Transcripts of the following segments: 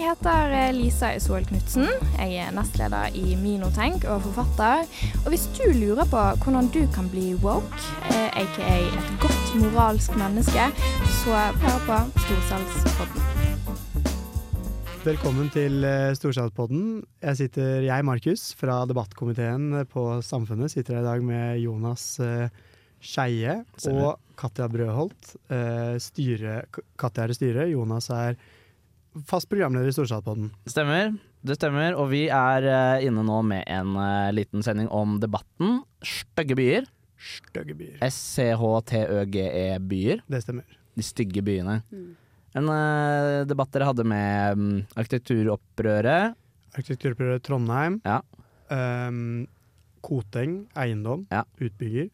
heter eh, Lisa Isol Knutsen. Jeg er nestleder i Minotenk og forfatter. Og hvis du lurer på hvordan du kan bli woke, eh, aka et godt moralsk menneske, så hør på Storsalgspodden. Velkommen til eh, Storsalgspodden. Jeg sitter, jeg Markus fra debattkomiteen på Samfunnet, sitter her i dag med Jonas eh, Skeie og Katja Brødholt. Eh, styre, Katja er i styret, Jonas er fast programleder i Storsalpodden. Stemmer. Det stemmer. Og vi er eh, inne nå med en eh, liten sending om debatten Stygge byer. Stygge byer. S-C-H-T-Ø-G-E-byer. Det stemmer. De stygge byene. En eh, debatt dere hadde med arkitekturopprøret. arkitekturopprøret. Arkitekturprøve Trondheim. Ja. Um, Koteng eiendom, Ja. utbygger.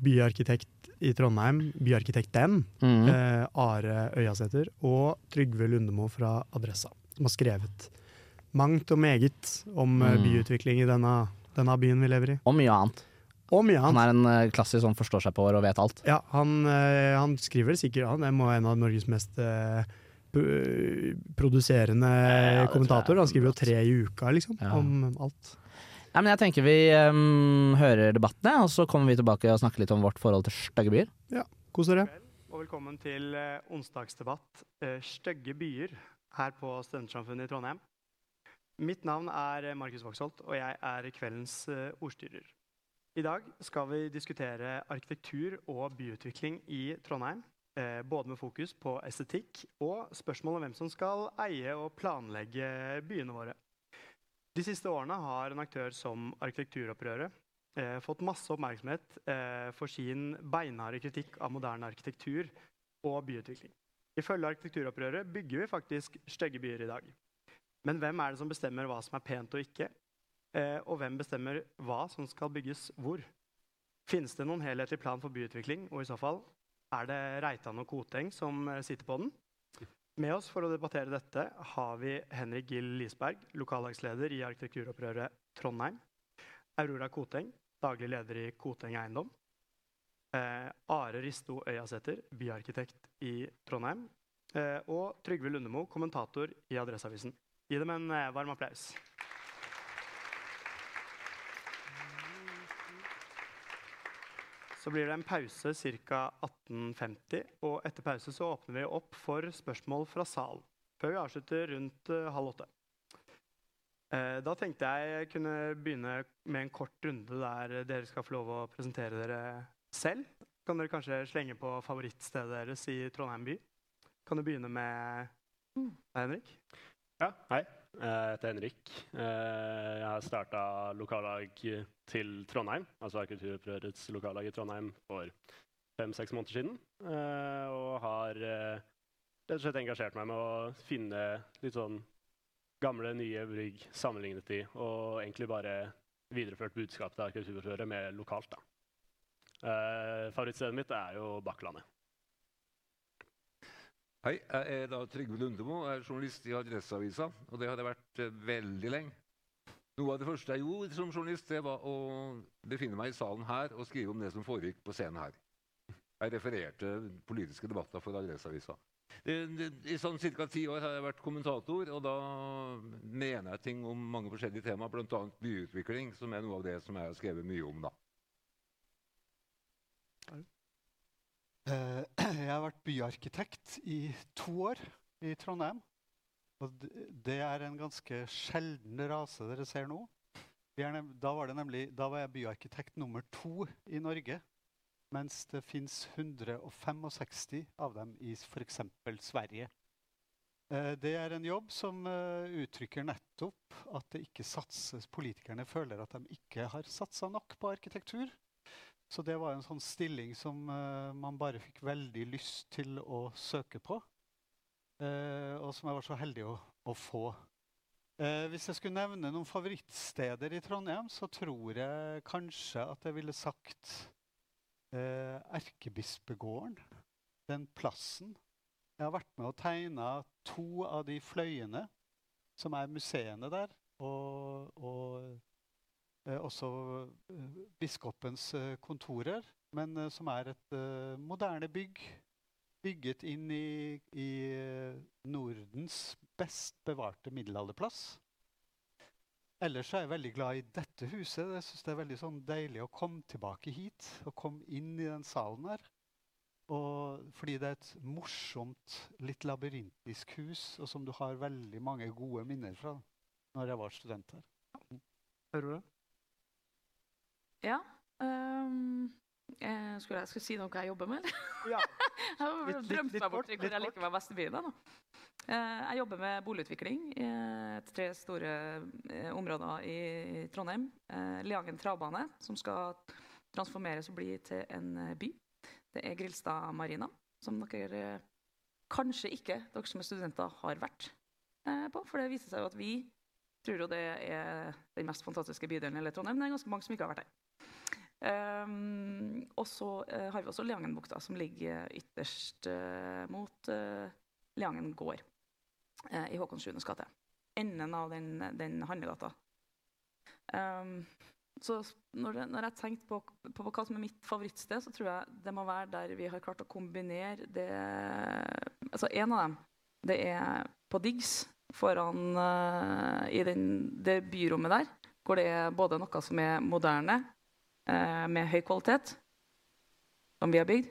Byarkitekt i Trondheim, byarkitekten. Mhm. eh, Are Øyasæter og Trygve Lundemo fra Adressa, som har skrevet mangt og meget om Mm. byutvikling i denne, denne byen vi lever i. Og mye annet. Og mye annet. Han er en eh, klassisk som forstår seg på og vet alt. Ja, han, eh, han skriver det sikkert, han er må være en av Norges mest eh, produserende Ja, det kommentatorer. Han skriver jo tre i uka, liksom, Ja. om alt. Nei, men jeg tenker vi um, hører debattene, og så kommer vi tilbake og snakker litt om vårt forhold til stygge byer. Ja, Kos dere. Og velkommen til eh, onsdagsdebatt eh, Stygge byer her på Studentsamfunnet i Trondheim. Mitt navn er eh, Markus Voksholt, og jeg er kveldens ordstyrer. I dag skal vi diskutere arkitektur og byutvikling i Trondheim. Eh, både med fokus på estetikk og spørsmål om hvem som skal eie og planlegge byene våre. De siste årene har en aktør som Arkitekturopprøret eh, fått masse oppmerksomhet eh, for sin beinharde kritikk av moderne arkitektur og byutvikling. Ifølge Arkitekturopprøret bygger vi faktisk stygge byer i dag. Men hvem er det som bestemmer hva som er pent og ikke? Eh, og hvem bestemmer hva som skal bygges hvor? Finnes det noen helhetlig plan for byutvikling, og i så fall er det Reitan og Koteng som eh, sitter på den? Med oss for å debattere dette har vi Henrik Gill Lisberg, lokallagsleder i Arkitekturopprøret Trondheim. Aurora Koteng, daglig leder i Koteng Eiendom. Eh, Are Risto Øyasæter, byarkitekt i Trondheim. Eh, og Trygve Lundemo, kommentator i Adresseavisen. Gi dem en eh, varm applaus. Så blir det en pause ca. 18.50, og etter pause så åpner vi opp for spørsmål fra salen. Før vi avslutter rundt uh, halv åtte. Uh, da tenkte jeg kunne begynne med en kort runde der dere skal få lov å presentere dere selv. Kan dere kanskje slenge på favorittstedet deres i Trondheim by? Kan du begynne med deg, Henrik? Ja, hei. Jeg heter Henrik. Eh, Jeg har starta lokallag til Trondheim, altså Arkitekturopprørets lokallag i Trondheim, for fem-seks måneder siden. Eh, Og har eh, rett og slett engasjert meg med å finne litt sånn gamle, nye brygg sammenlignet i, og egentlig bare videreført budskapet til Arkitekturopprøret mer lokalt, da. Eh, Favorittstedet mitt er jo Bakklandet. Hei, jeg er da Trygve Lundemo, jeg er journalist i Adresseavisa, og det har jeg vært eh, veldig lenge. Noe av det første jeg gjorde som journalist, det var å befinne meg i salen her og skrive om det som foregikk på scenen her. Jeg refererte politiske debatter for Adresseavisa. I sånn ca. ti år har jeg vært kommentator, og da mener jeg ting om mange forskjellige temaer, bl.a. byutvikling, som er noe av det som jeg har skrevet mye om. da. Eh, Jeg har vært byarkitekt i to år i Trondheim. Og det er en ganske sjelden rase dere ser nå. Da, var nemlig, da var jeg byarkitekt nummer to i Norge. Mens det fins 165 av dem i f.eks. Sverige. Eh, Det er en jobb som eh, uttrykker nettopp at det ikke satses Politikerne føler at de ikke har satsa nok på arkitektur. Så det var en sånn stilling som uh, man bare fikk veldig lyst til å søke på. Uh, og som jeg var så heldig å, å få. Uh, hvis jeg skulle nevne noen favorittsteder i Trondheim, så tror jeg kanskje at jeg ville sagt Erkebispegården. Den plassen. Jeg har vært med og tegna to av de fløyene som er museene der. Og, og også eh, biskopens eh, kontorer, men eh, som er et eh, moderne bygg. Bygget inn i, i eh, Nordens best bevarte middelalderplass. Ellers er jeg veldig glad i dette huset. Jeg synes Det er veldig sånn deilig å komme tilbake hit og komme inn i den salen her. Og fordi det er et morsomt, litt labyrintisk hus, og som du har veldig mange gode minner fra når jeg var student her. Hører du det? Ja. ehm, eh, skulle jeg skulle si noe jeg jobber med, eller? Ja. Jeg har Litt- litt- drømt litt meg bort til hvor jeg liker meg best i byen. da. Eh, Jeg jobber med boligutvikling i tre store eh, områder i Trondheim. Leangen travbane, som skal transformeres og bli til en by. Det er Grilstad Marina, som dere kanskje ikke, dere som er studenter, har vært på. For det viser seg jo at vi tror jo det er den mest fantastiske bydelen i hele Trondheim. Men det er ganske mange som ikke har vært der. Um, og så uh, har vi også Leangenbukta, som ligger ytterst uh, mot uh, Leangen gård eh, i Håkon 7. gate. Enden av den, den handlegata. Um, så når, det, når jeg tenkte på, på, hva som er mitt favorittsted, så tror jeg det må være der vi har klart å kombinere det Altså en av dem, det er på Diggs, foran eh, i den, det byrommet der, hvor det er både noe som er moderne, eh, med høy kvalitet, som vi har bygd,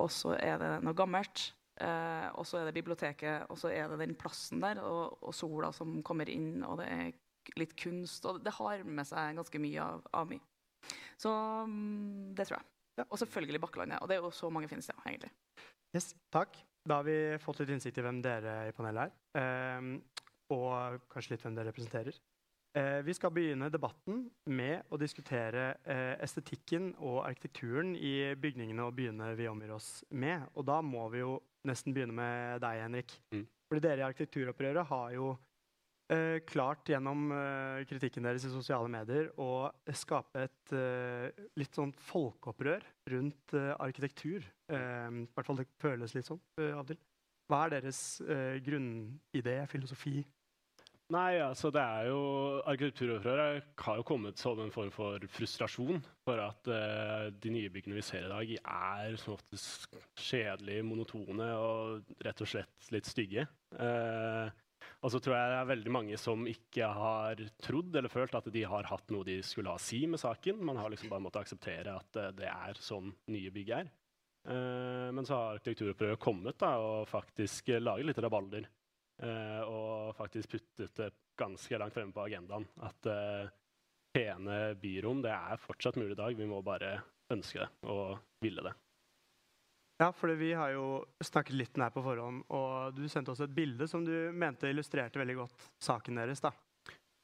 og så er det noe gammelt. Eh, og så er det biblioteket, og så er det den plassen der, og, og sola som kommer inn, og det er litt kunst. Og det har med seg ganske mye av, av mye. Så mm, det tror jeg. Og selvfølgelig Bakkelandet. Og det er jo så mange fine steder, egentlig. Yes, takk. Da har vi fått litt innsikt i hvem dere i panelet er, ehm, og kanskje litt hvem dere representerer. Eh, vi skal begynne debatten med å diskutere eh, estetikken og arkitekturen i bygningene og byene vi omgir oss med. Og da må vi jo nesten begynne med deg, Henrik. Mm. Fordi dere i Arkitekturopprøret har jo eh, klart gjennom eh, kritikken deres i sosiale medier å skape et eh, litt sånn folkeopprør rundt eh, arkitektur. I hvert fall det føles litt sånn av og til. Hva er deres grunnidé, filosofi? Nei, altså det er jo Arkitekturopprøret har jo kommet som en form for frustrasjon for at uh, de nye byggene vi ser i dag, er som oftest kjedelige, monotone og rett og slett litt stygge. Uh, og så tror jeg det er veldig mange som ikke har trodd eller følt at de har hatt noe de skulle ha å si med saken. Man har liksom bare måttet akseptere at uh, det er sånn nye bygg er. Men så har arkitekturopprøret kommet da, og faktisk laget litt rabalder. Eh, og faktisk puttet det ganske langt fremme på agendaen. At eh, pene byrom det er fortsatt mulig i dag. Vi må bare ønske det og ville det. Ja, for vi har jo snakket litt nær på forhånd, og du sendte oss et bilde som du mente illustrerte veldig godt saken deres. da.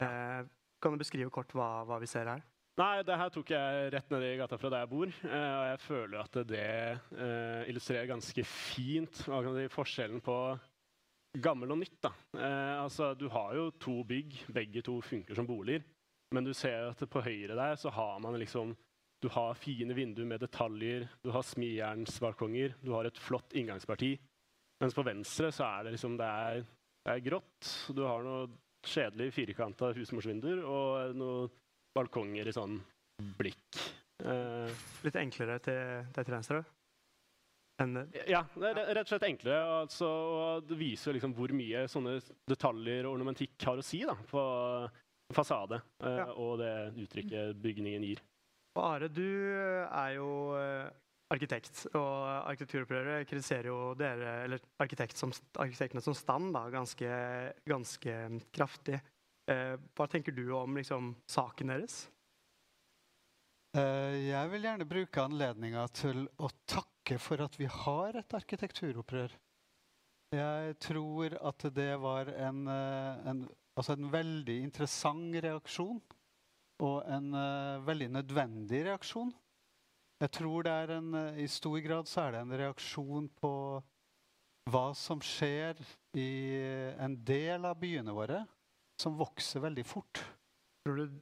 Eh, kan du beskrive kort hva, hva vi ser her? Nei, det her tok jeg rett ned i gata fra der jeg bor. Eh, og jeg føler at det eh, illustrerer ganske fint si, forskjellen på gammel og nytt. da. Eh, altså, Du har jo to bygg, begge to funker som boliger. Men du ser at på høyre der så har man liksom Du har fine vinduer med detaljer, du har smijernsbalkonger, du har et flott inngangsparti. Mens på venstre så er det liksom Det er, det er grått. Du har noe kjedelige firkanta husmorsvinduer og noen balkonger i sånn blikk. Eh, Litt enklere til til venstre? Enn ja, det er rett og slett enklere. Altså, og det viser liksom hvor mye sånne detaljer og ornamentikk har å si da, på fasade eh, Ja. og det uttrykket bygningen gir. Og Are, du er jo eh, arkitekt, og arkitekturopprøret kritiserer jo dere, eller arkitekt som, arkitektene som stand da, ganske, ganske kraftig. Eh, hva tenker du om liksom, saken deres? Eh, jeg vil gjerne bruke anledninga til å takke for at vi har et arkitekturopprør. Jeg tror at det var en, eh, en, altså en veldig interessant reaksjon. Og en uh, veldig nødvendig reaksjon. Jeg tror det er en, eh, i stor grad så er det en reaksjon på hva som skjer i en del av byene våre, som vokser veldig fort. Tror du,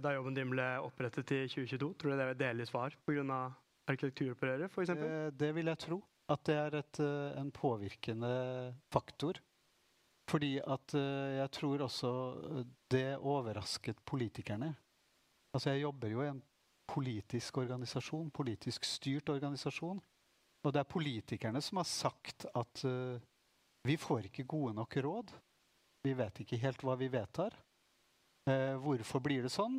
Da jobben din ble opprettet i 2022, tror du det et delvis svar pga. Arkitekturopprøret f.eks.? Det, Det vil jeg tro. At det er et, eh, en påvirkende faktor. Fordi at eh, jeg tror også eh, det overrasket politikerne. Altså jeg jobber jo i en politisk organisasjon, politisk styrt organisasjon. Og det er politikerne som har sagt at uh, vi får ikke gode nok råd. Vi vet ikke helt hva vi vedtar. Uh, hvorfor blir det sånn?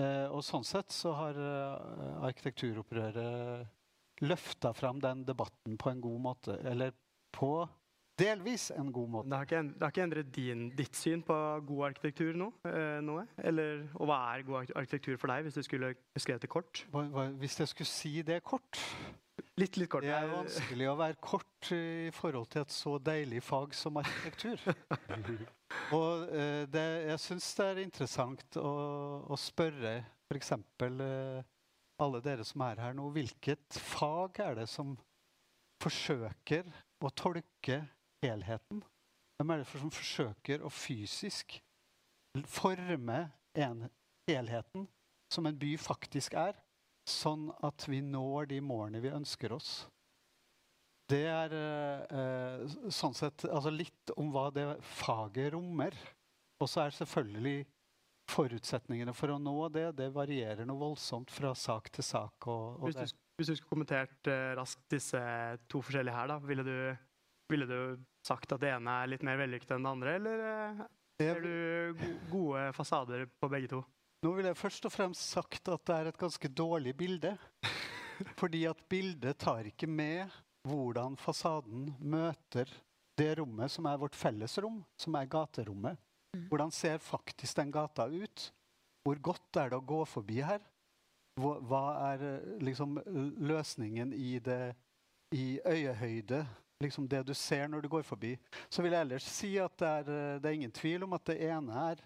Eh, og sånn sett så har eh, arkitekturopprøret løfta fram den debatten på en god måte. Eller på delvis en god måte. Det har ikke, det har ikke endret din, ditt syn på god arkitektur nå? Eh, noe? Eller, og hva er god arkitektur for deg, hvis du skulle beskrevet det kort? Hva, hva, hvis jeg skulle si det kort Litt, litt kort. Det er vanskelig å være kort i forhold til et så deilig fag som arkitektur. Og eh, det, jeg syns det er interessant å, å spørre f.eks. Eh, alle dere som er her nå, hvilket fag er det som forsøker å tolke helheten? Hvem er det for som forsøker å fysisk forme en helheten som en by faktisk er, sånn at vi når de målene vi ønsker oss? Det er eh, eh, sånn sett altså litt om hva det faget rommer. Og så er selvfølgelig forutsetningene for å nå det, det varierer noe voldsomt fra sak til sak. Og, og Hvis du, hvis du skulle kommentert eh, raskt disse to forskjellige her, da, ville du, ville du sagt at det ene er litt mer vellykket enn det andre, eller eh, ser du gode fasader på begge to? Nå vil jeg først og fremst sagt at det er et ganske dårlig bilde. Fordi at bildet tar ikke med hvordan fasaden møter det rommet som er vårt felles rom, som er gaterommet. Hvordan ser faktisk den gata ut? Hvor godt er det å gå forbi her? Hva, hva er eh, liksom løsningen i det i øyehøyde? Liksom det du ser når du går forbi. Så vil jeg ellers si at det er, eh, det er ingen tvil om at det ene er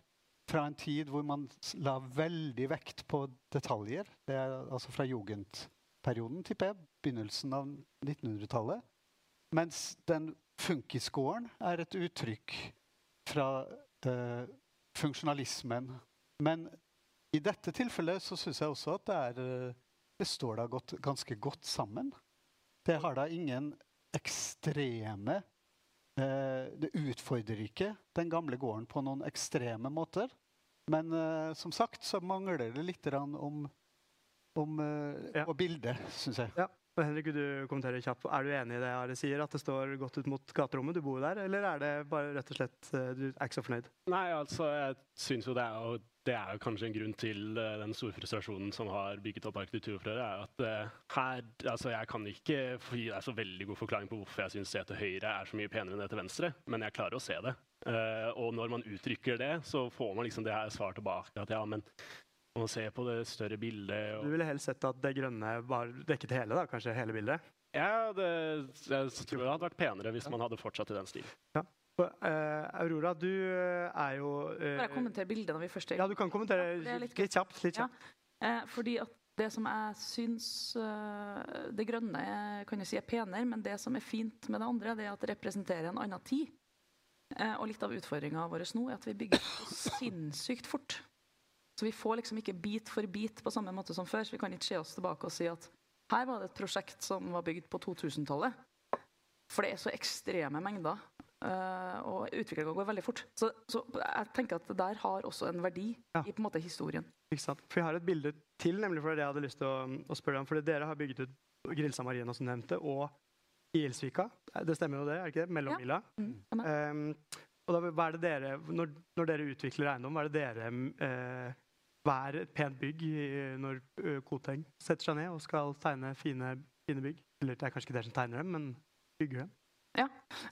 fra en tid hvor man la veldig vekt på detaljer. Det er altså fra jugendperioden, tipper jeg. Begynnelsen av 1900-tallet. Mens den funkisgården er et uttrykk fra eh, funksjonalismen. Men i dette tilfellet så syns jeg også at det er eh, Det står da godt, ganske godt sammen. Det har da ingen ekstreme Det utfordrer ikke den gamle gården på noen ekstreme måter. Men eh, som sagt så mangler det litt om, om eh, Ja. på bildet, syns jeg. Ja. Og Henrik, du kommenterer kjapt? Er du enig i det Are sier, at det står godt ut mot gaterommet? Du bor der, eller er det bare rett og slett eh, du er ikke så fornøyd? Nei, altså, jeg syns jo det er, det er jo kanskje en grunn til eh, den store frustrasjonen som har bygget opp arkitekturopprøret. er at uh, her, altså Jeg kan ikke gi deg så veldig god forklaring på hvorfor jeg syns det til høyre er så mye penere enn det til venstre, men jeg klarer å se det. Uh, og når man uttrykker det, så får man liksom det her svar tilbake. At ja, men man må se på det større bildet. Du ville helst sett at det grønne var dekket hele, da, kanskje hele bildet? ja, det, jeg tror det hadde vært penere hvis man hadde fortsatt i den stilen. Og, eh, Aurora, du eh, er jo eh, Bare kommentere bildet når vi først er Ja, du kan kommentere Ja, litt litt, kjapt. Litt Ja. kjapt. Eh, fordi at det som jeg syns Det grønne kan jeg si er penere, men det som er fint med det andre, det er at det representerer en annen tid. Og litt av utfordringa vår nå er at vi bygger sinnssykt fort. Så vi får liksom ikke bit for bit på samme måte som før. Så vi kan ikke se oss tilbake og si at her var det et prosjekt som var bygd på 2000-tallet. For det er så ekstreme mengder. Eh, og utviklinga går veldig fort. Så, så jeg tenker at det der har også en verdi Ja. i på en måte historien. Ikke sant? For jeg har et bilde til, nemlig for det jeg hadde lyst til å, å spørre om. Fordi dere har bygget ut Grilsa Marina, som nevnte, og Ilsvika. Det stemmer jo det, er det ikke det? Mellomvilla. Mm. Um, og da, hva er det dere, når, når dere utvikler eiendom, hva er det dere eh, Hva er et pent bygg når Koteng setter seg ned og skal tegne fine, fine bygg? Eller det er kanskje ikke dere som tegner dem, men bygger dem?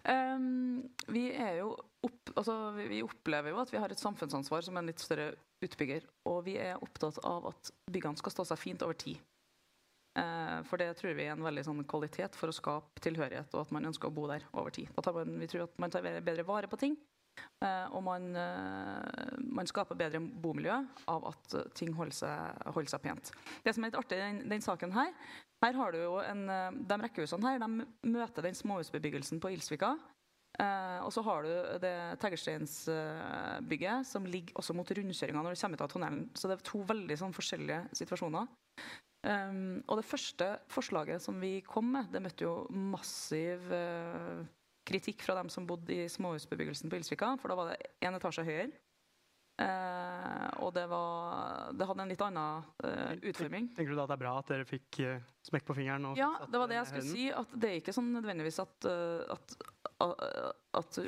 Ehm, vi er jo opp, altså, vi, vi opplever jo at vi har et samfunnsansvar som en litt større utbygger. Og vi er opptatt av at byggene skal stå seg fint over tid. Eh, for det tror vi er en veldig sånn kvalitet for å skape tilhørighet, og at man ønsker å bo der over tid. Man, vi tror at man tar bedre vare på ting, eh, og man, eh, man skaper bedre bomiljø av at ting holder seg, holder seg pent. Det som er litt artig i den, den saken her, her har du jo en, eh, De rekkehusene her de møter den småhusbebyggelsen på Ilsvika. Eh, og så har du det teglsteinsbygget som ligger også mot rundkjøringa når du kommer ut av tunnelen. Så det er to veldig sånn, forskjellige situasjoner. Um, og det første forslaget som vi kom med, det møtte jo massiv uh, kritikk fra dem som bodde i småhusbebyggelsen på Ilsvika, for da var det én etasje høyere. Eh, og det, var, det hadde en litt annen eh, utforming. Tenker du da at det er bra at dere fikk eh, smekk på fingeren? Og Ja, det var det jeg skulle si. At det er ikke sånn nødvendigvis at, at at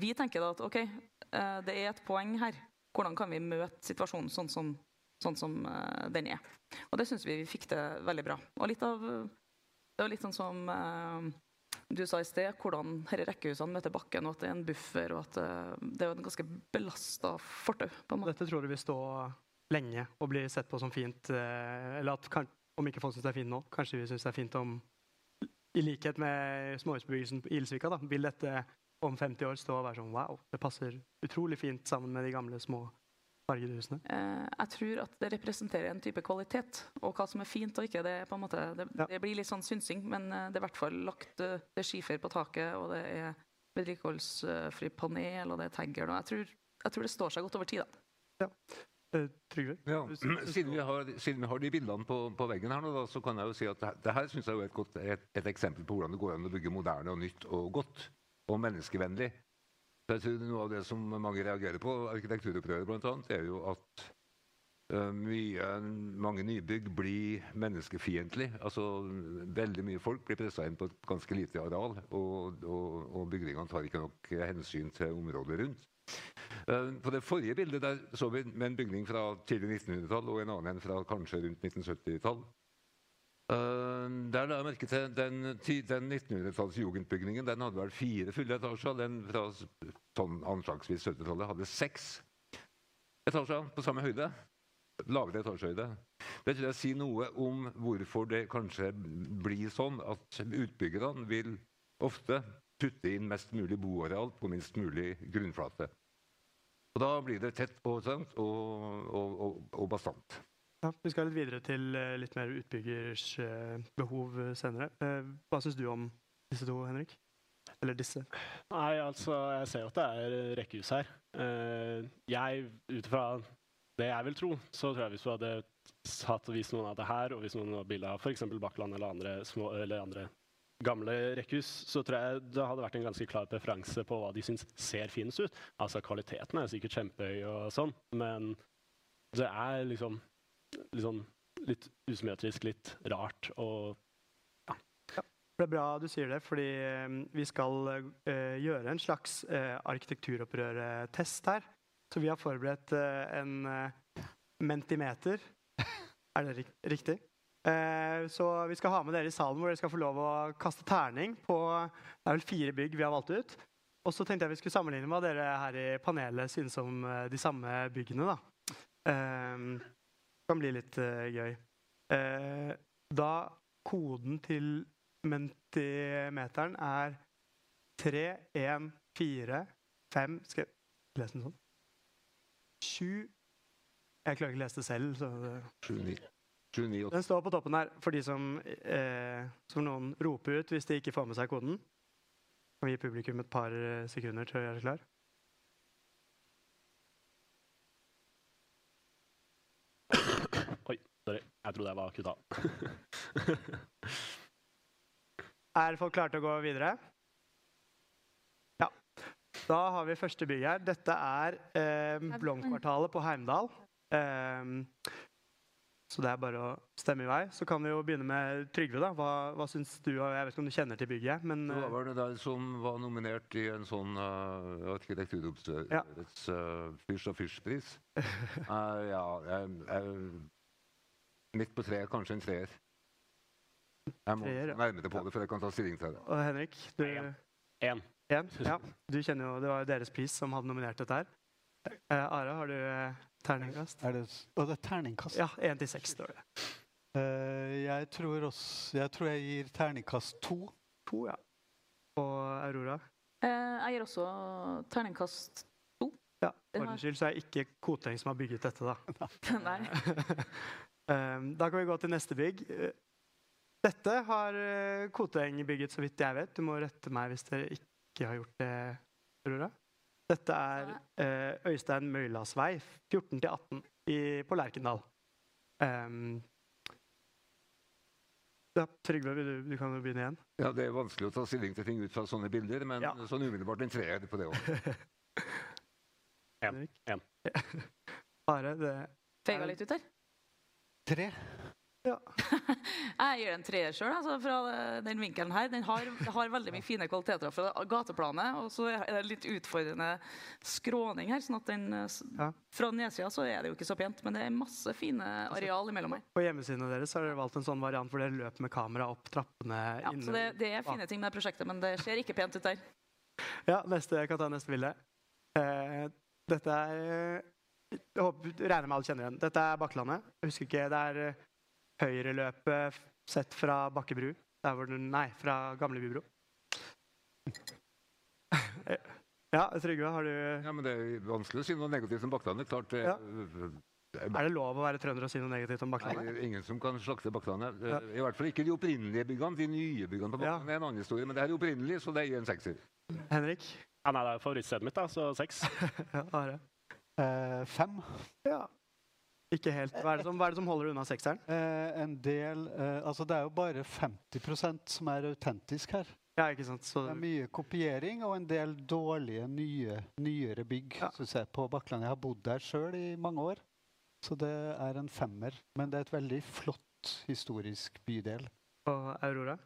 vi tenker da at OK, det er et poeng her. Hvordan kan vi møte situasjonen sånn som, sånn som den er? Og det syns vi vi fikk til veldig bra. Og litt av Det var litt sånn som du sa i sted, hvordan disse rekkehusene møter bakken, og at det er en buffer, og at eh, det er jo en ganske belasta fortau. Dette tror du vil stå lenge og bli sett på som fint. eh, Eller at om ikke folk syns det er fint nå, kanskje vi syns det er fint om I likhet med småhusbebyggelsen på Ilsvika, da, vil dette om 50 år stå og være sånn wow, det passer utrolig fint sammen med de gamle, små fargede husene. Eh, jeg tror at det representerer en type kvalitet. Og hva som er fint og ikke, det, er på en måte, det, Ja. det blir litt sånn synsing. Men eh, det er i hvert fall lagt eh, det er skifer på taket, og det er vedlikeholdsfri panel, og det er tagger. Og jeg tror, jeg tror det står seg godt over tid. da. Ja. Trygve? Ja, siden, vi har, siden vi har de bildene på, på veggen her, nå, da, så kan jeg jo si at det, her- det her synes jeg er et, godt, et, et eksempel på hvordan det går an å bygge moderne og nytt og godt. Og menneskevennlig. Jeg tror Noe av det som mange reagerer på, arkitekturopprøret bl.a., er jo at eh, mye, mange nybygg blir menneskefiendtlig. Altså, veldig mye folk blir pressa inn på et ganske lite areal, og, og, og bygningene tar ikke nok hensyn til området rundt. Eh, På det forrige bildet der så vi med en bygning fra tidlig 1900-tall og en annen en fra kanskje rundt 1970-tall. Eh, Der la jeg merke til den, den 1900-tallsjugendbygningen. Den hadde vel fire fulle etasjer. Den fra anslagsvis 70-tallet hadde seks etasjer på samme høyde. Lavere etasjehøyde. Det tror jeg sier noe om hvorfor det kanskje blir sånn at utbyggerne vil ofte putte inn mest mulig boareal på minst mulig grunnflate. Og da blir det tett og, og, og, og bastant. Ja, vi skal litt videre til eh, litt mer utbyggers eh, behov eh, senere. Hva syns du om disse to, Henrik? Eller disse? Nei, altså, jeg ser jo at det er rekkehus her. Jeg, ut ifra det jeg vil tro, så tror jeg hvis du hadde satt og vist noen av det her, og hvis noen av bilde av f.eks. Bakkland eller andre, små, eller andre gamle rekkehus, så tror jeg det hadde vært en ganske klar preferanse på hva de syns ser finest ut. Altså, kvaliteten er sikkert kjempehøy og sånn, men det er liksom, liksom litt usymmetrisk, litt rart og Det er bra du sier det, fordi eh, vi skal uh, gjøre en slags uh, arkitekturopprør-test her. Så vi har forberedt uh, en eh, mentimeter. Er det rik riktig? Eh, så vi skal ha med dere i salen hvor dere skal få lov å kaste terning på Det er vel fire bygg vi har valgt ut. Og så tenkte jeg vi skulle sammenligne med hva dere her i panelet synes om eh, de samme byggene. da. Kan bli litt uh, gøy. Eh, da koden til mentimeteren er 3, 1, 4, 5 Skal jeg lese den sånn? 7 Jeg klarer ikke å lese det selv. Så det 29, 29 og den står på toppen her for de som, eh, som noen roper ut hvis de ikke får med seg koden. Kan vi gi publikum et par sekunder til å gjøre seg klar? Jeg trodde jeg var kutta. Er folk klare til å gå videre? Ja. Da har vi første bygg her. Dette er eh, Blomkvartalet på Heimdal. Eh, så det er bare å stemme i vei. Så kan vi jo begynne med Trygve. da. Hva, hva syns du? Jeg vet ikke om du kjenner til bygget, men Det var eh, vel det der som var nominert i en sånn uh, arkitekturoppstørrets uh, Fysj og Fysj-pris. Uh, ja, jeg, jeg, midt på treet, kanskje en treer. Jeg må Treer, ja. nærme deg på det før jeg kan ta stilling til det. Og Henrik, du En. En. En? Ja. Du kjenner jo, Det var jo deres pris som hadde nominert dette her. Eh, Are, har du eh, terningkast? Er det, s- det er terningkast? Ja, én til seks står det. Eh, jeg, tror også, jeg tror jeg gir terningkast to. To, ja. Og Aurora? Uh, jeg gir også terningkast Ja, Den for ordens skyld så er det ikke Koteng som har bygget dette, da. Nei. Um, da kan vi gå til neste bygg. Dette har eh, Koteng bygget, så vidt jeg vet. Du må rette meg hvis dere ikke har gjort det, Aurora. Dette er eh, Øystein Møylas vei, 14-18 på Lerkendal. Um, ja, Trygve, du, du kan jo begynne igjen. Ja, Det er vanskelig å ta stilling til ting ut fra sånne bilder, men Ja. sånn umiddelbart en treer på det òg. Én. Bare. Det Feiga litt ut her. Tre. Jeg gir en treer sjøl, altså, fra den vinkelen her. Den har, har veldig mye fine kvaliteter fra gateplanet. Og så er det litt utfordrende skråning her. sånn at den, Ja. Fra nedsida så er det jo ikke så pent, men det er masse fine areal imellom her. På hjemmesidene deres har dere valgt en sånn variant hvor dere løper med kamera opp trappene. Ja, inne- så det, det er fine ting med prosjektet, men det ser ikke pent ut der. Ja, neste, jeg kan ta neste bilde. Eh, dette er Jeg håper, regner med alle kjenner igjen. Dette er Bakklandet. Jeg husker ikke, Det er eh, høyreløpet sett fra Bakkebru. Der hvor den, nei, fra Gamle Bybro. Eh, Ja, Trygve, har du Ja, men Det er vanskelig å si noe negativt om Bakklandet. Klart, det, Ja. Er det lov å være trønder og si noe negativt om Nei, Bakklandet? det er ingen som kan slakte Bakklandet. Ja. I hvert fall ikke de opprinnelige byggene. De nye byggene på Ja. Bakklandet er en annen historie. Men det her er opprinnelig, så det er en sekser. Henrik? Ja, nei, det er favorittstedet mitt, da, så seks. Ja? Eh, fem. Ja. Ikke helt. Hva er det som, er det som holder unna sekseren? Eh, en del eh, Altså, det er jo bare 50% som er autentisk her. Ja, ikke sant? Så, Det er mye kopiering og en del dårlige, nye, nyere bygg Ja. synes jeg, på Bakkland. Jeg har bodd der sjøl i mange år, så det er en femmer. Men det er et veldig flott historisk bydel. og Aurora?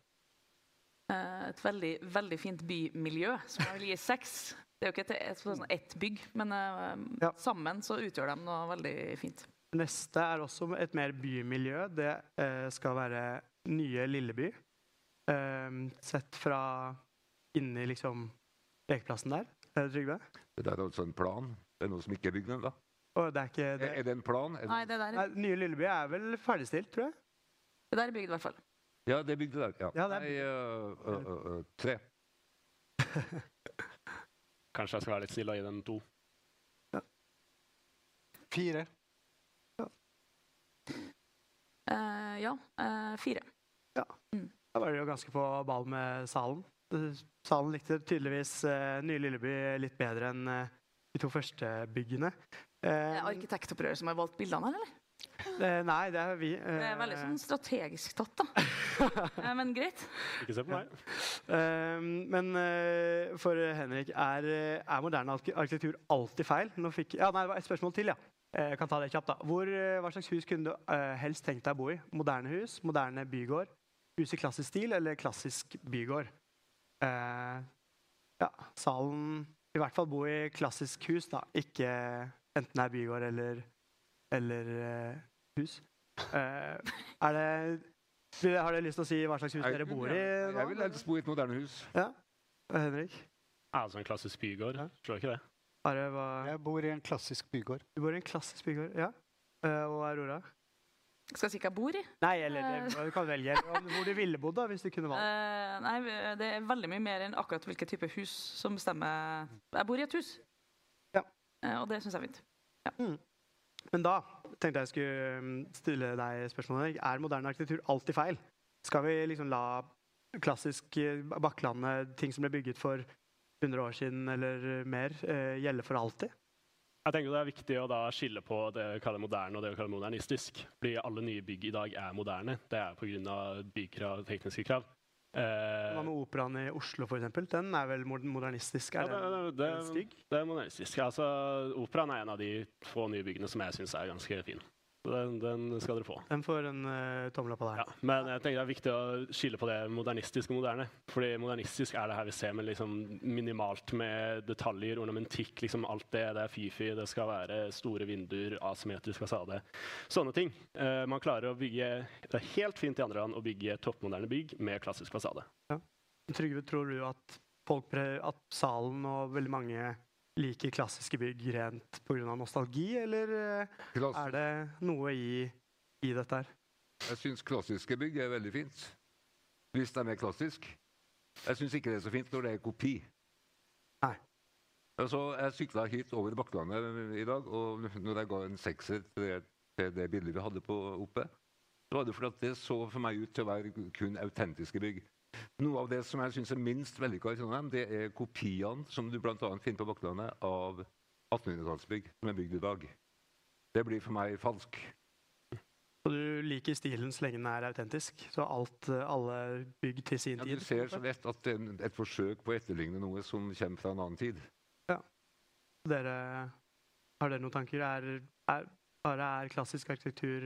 Eh, Et veldig, veldig fint bymiljø, som jeg vil gi seks. Det er jo ikke et, et, sånn ett bygg, men eh, Ja. sammen så utgjør de noe veldig fint. Neste er også et mer bymiljø. Det eh, skal være nye Lilleby. Eh, sett fra inni liksom lekeplassen der. Er det Trygve? Det der er altså en plan. Det er noe som ikke er bygd ennå. Det er ikke Er, det. er det en plan? Er det, Nei, det der, Nei, nye Lilleby er vel ferdigstilt, tror jeg. det der er bygd i hvert fall. Ja, det er bygd der. Ja. Ja, det er Nei, uh, uh, uh, tre. Kanskje jeg skal være litt snillere og gi den to. Fire. Eh, ja, uh, fire. Da var det jo ganske på ball med salen. Salen likte tydeligvis uh, nye Lilleby litt bedre enn de to første byggene. Det Eh, er arkitektopprøret som har valgt bildene her, eller? Eh, nei, det er vi. Det er veldig Eh, sånn strategisk tatt, da. Eh, men greit. Ikke se på meg. Eh, men for Henrik, er, er moderne arkitektur alltid feil? Nå fikk, ja, nei, det var et spørsmål til, ja. Eh, Jeg kan ta det kjapt da. Hvor, hva slags hus kunne du helst tenkt deg å bo i? Moderne hus, moderne bygård, hus i klassisk stil eller klassisk bygård? Eh, ja, salen I hvert fall bo i klassisk hus, da. Ikke enten det er bygård eller, eller eh, hus. Eh, er det Har dere lyst til å si hva slags hus Jeg- dere bor i? Jeg, jeg vil helst bo i et moderne hus. Ja. Henrik? Altså en klassisk bygård. Ja. Tror ikke det. Are, hva? Jeg bor i en klassisk bygård. Du bor i en klassisk bygård? Ja. Uh, og Aurora? Skal jeg si hva jeg bor i? Nei, eller det, du kan velge hvor du ville bodd, da, hvis du kunne valgt. Uh, nei, det er veldig mye mer enn akkurat hvilken type hus som bestemmer Jeg bor i et hus. Ja. Uh, og det syns jeg er fint. Men da tenkte jeg skulle stille deg spørsmålet. Er moderne arkitektur alltid feil? Skal vi liksom la klassisk eh, Bakklandet, ting som ble bygget for 100 år siden eller mer, eh, gjelde for alltid? Jeg tenker Det er viktig å skille på det vi kaller moderne og det vi kaller modernistisk. Fordi alle nye bygg i dag er moderne. Det er pga. byggkrav og tekniske krav. Eh, Hva med operaen i Oslo, for eksempel? Den er vel modernistisk? modernistisk? ja, Er det, det, er den det er modernistisk. Altså, Operaen er en av de få nye byggene som jeg syns er ganske fin. Den, den skal dere få. Den får en uh, tommel opp av Ja, men jeg tenker det er viktig å skille på det modernistiske og moderne. Fordi modernistisk er det her vi ser med liksom minimalt med detaljer, ornamentikk, liksom alt det. Det er fifi, det skal være store vinduer, asymmetrisk fasade. Sånne ting. Uh, man klarer å bygge Det er helt fint i andre land å bygge toppmoderne bygg med klassisk fasade. Trygve, tror du at, folk at salen og veldig mange liker klassiske bygg rent pga. nostalgi, eller eh, Klass, er det noe i, i dette her? jeg syns klassiske bygg er veldig fint. Hvis de er klassisk. Jeg syns ikke det er så fint når det er kopi. Nei. Altså, jeg sykla hit over Bakklandet i dag, og når jeg ga en sekser til det, bildet vi hadde på oppe, så var det fordi det så for meg ut til å være kun autentiske bygg. Noe av det som jeg syns er minst vellykka i Trondheim, det er kopiene som du bl.a. finner på Bakklandet av 1800-tallsbygg som er bygd i dag. Det blir for meg falsk. Så du liker stilen så lenge den er autentisk? Så alt, alle bygg til sin Ja, tid? du ser så lett at det er et forsøk på å etterligne noe som kommer fra en annen tid. Dere, har dere noen tanker? Er, er, er klassisk arkitektur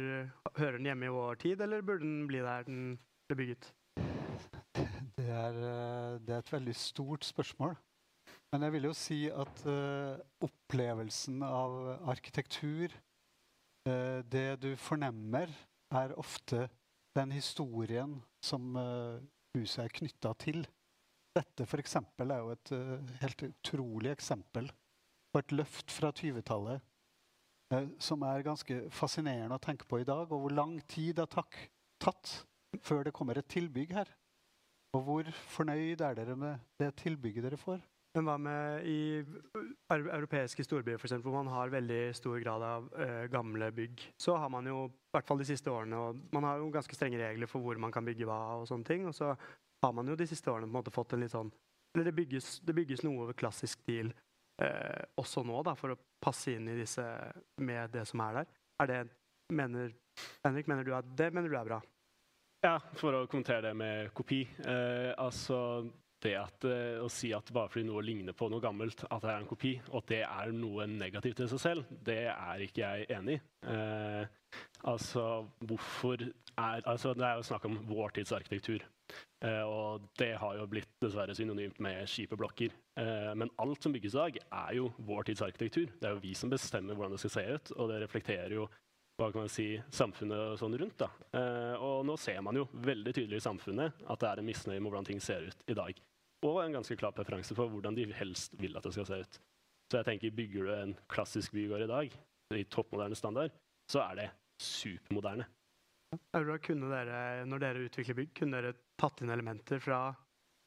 Hører den hjemme i vår tid, eller burde den bli der den ble bygget? Det er, eh, det er et veldig stort spørsmål. Men jeg vil jo si at uh, opplevelsen av arkitektur uh, Det du fornemmer, er ofte den historien som uh, huset er knytta til. Dette for er jo et helt utrolig eksempel på et løft fra 20-tallet eh, som er ganske fascinerende å tenke på i dag, og hvor lang tid det har tatt før det kommer et tilbygg her. Og hvor fornøyd er dere med det tilbygget dere får? Men hva med i europeiske storbyer, for eksempel, hvor man har veldig stor grad av eh, gamle bygg? Så har man jo, i hvert fall de siste årene, og man har jo ganske strenge regler for hvor man kan bygge hva og sånne ting. Og så har man jo de siste årene på en måte fått en litt sånn Eller det bygges, det bygges noe over klassisk stil eh, også nå, da, for å passe inn i disse med det som er der. Er det Mener Henrik, mener du at det mener du er bra? Ja, for å kommentere det med kopi. Eh, altså det at, eh, Å si at bare fordi noe ligner på noe gammelt, at det er en kopi, og at det er noe negativt i seg selv, det er ikke jeg enig i. Eh, altså, hvorfor er altså, Det er jo snakk om vår tids arkitektur. Eh, og det har jo blitt dessverre synonymt med kjipe blokker. Eh, men alt som bygges i dag, er jo vår tids arkitektur. Det er jo vi som bestemmer hvordan det skal se ut, og det reflekterer jo hva kan man si, samfunnet og sånn rundt. Da. Eh, og nå ser man jo veldig tydelig i samfunnet at det er en misnøye med hvordan ting ser ut i dag. Og en ganske klar preferanse for hvordan de helst vil at det skal se ut. Så jeg tenker, bygger du en klassisk bygård i dag, i toppmoderne standard, så er det supermoderne. Aurora, kunne dere, når dere utvikler bygg, kunne dere tatt inn elementer fra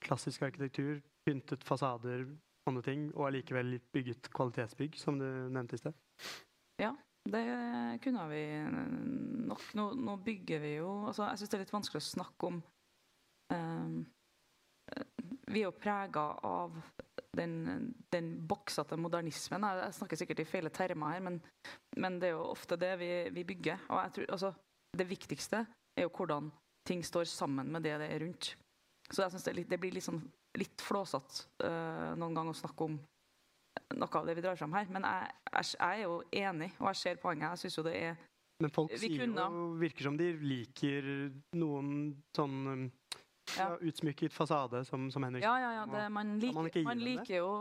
klassisk arkitektur, pyntet fasader, sånne ting, og allikevel bygget kvalitetsbygg, som du nevnte i sted? Ja, det kunne vi nok. Nå, nå bygger vi jo altså Jeg syns det er litt vanskelig å snakke om um, Vi er jo prega av den, den boksete modernismen. Jeg, snakker sikkert i feile termer her, men, men det er jo ofte det vi, vi bygger. Og jeg tror, altså, det viktigste er jo hvordan ting står sammen med det det er rundt. Så jeg synes det, det blir litt, sånn, litt flåsete uh, noen ganger å snakke om noe av det vi drar fram her. Men jeg, jeg, jeg er jo enig, og jeg ser poenget. Jeg synes jo det er Men folk Vi sier kunne- jo, virker som de liker noen sånn um, ja. Ja. utsmykket fasade, som, som Henrik Ja, ja, ja. Det, man, liker, man man liker jo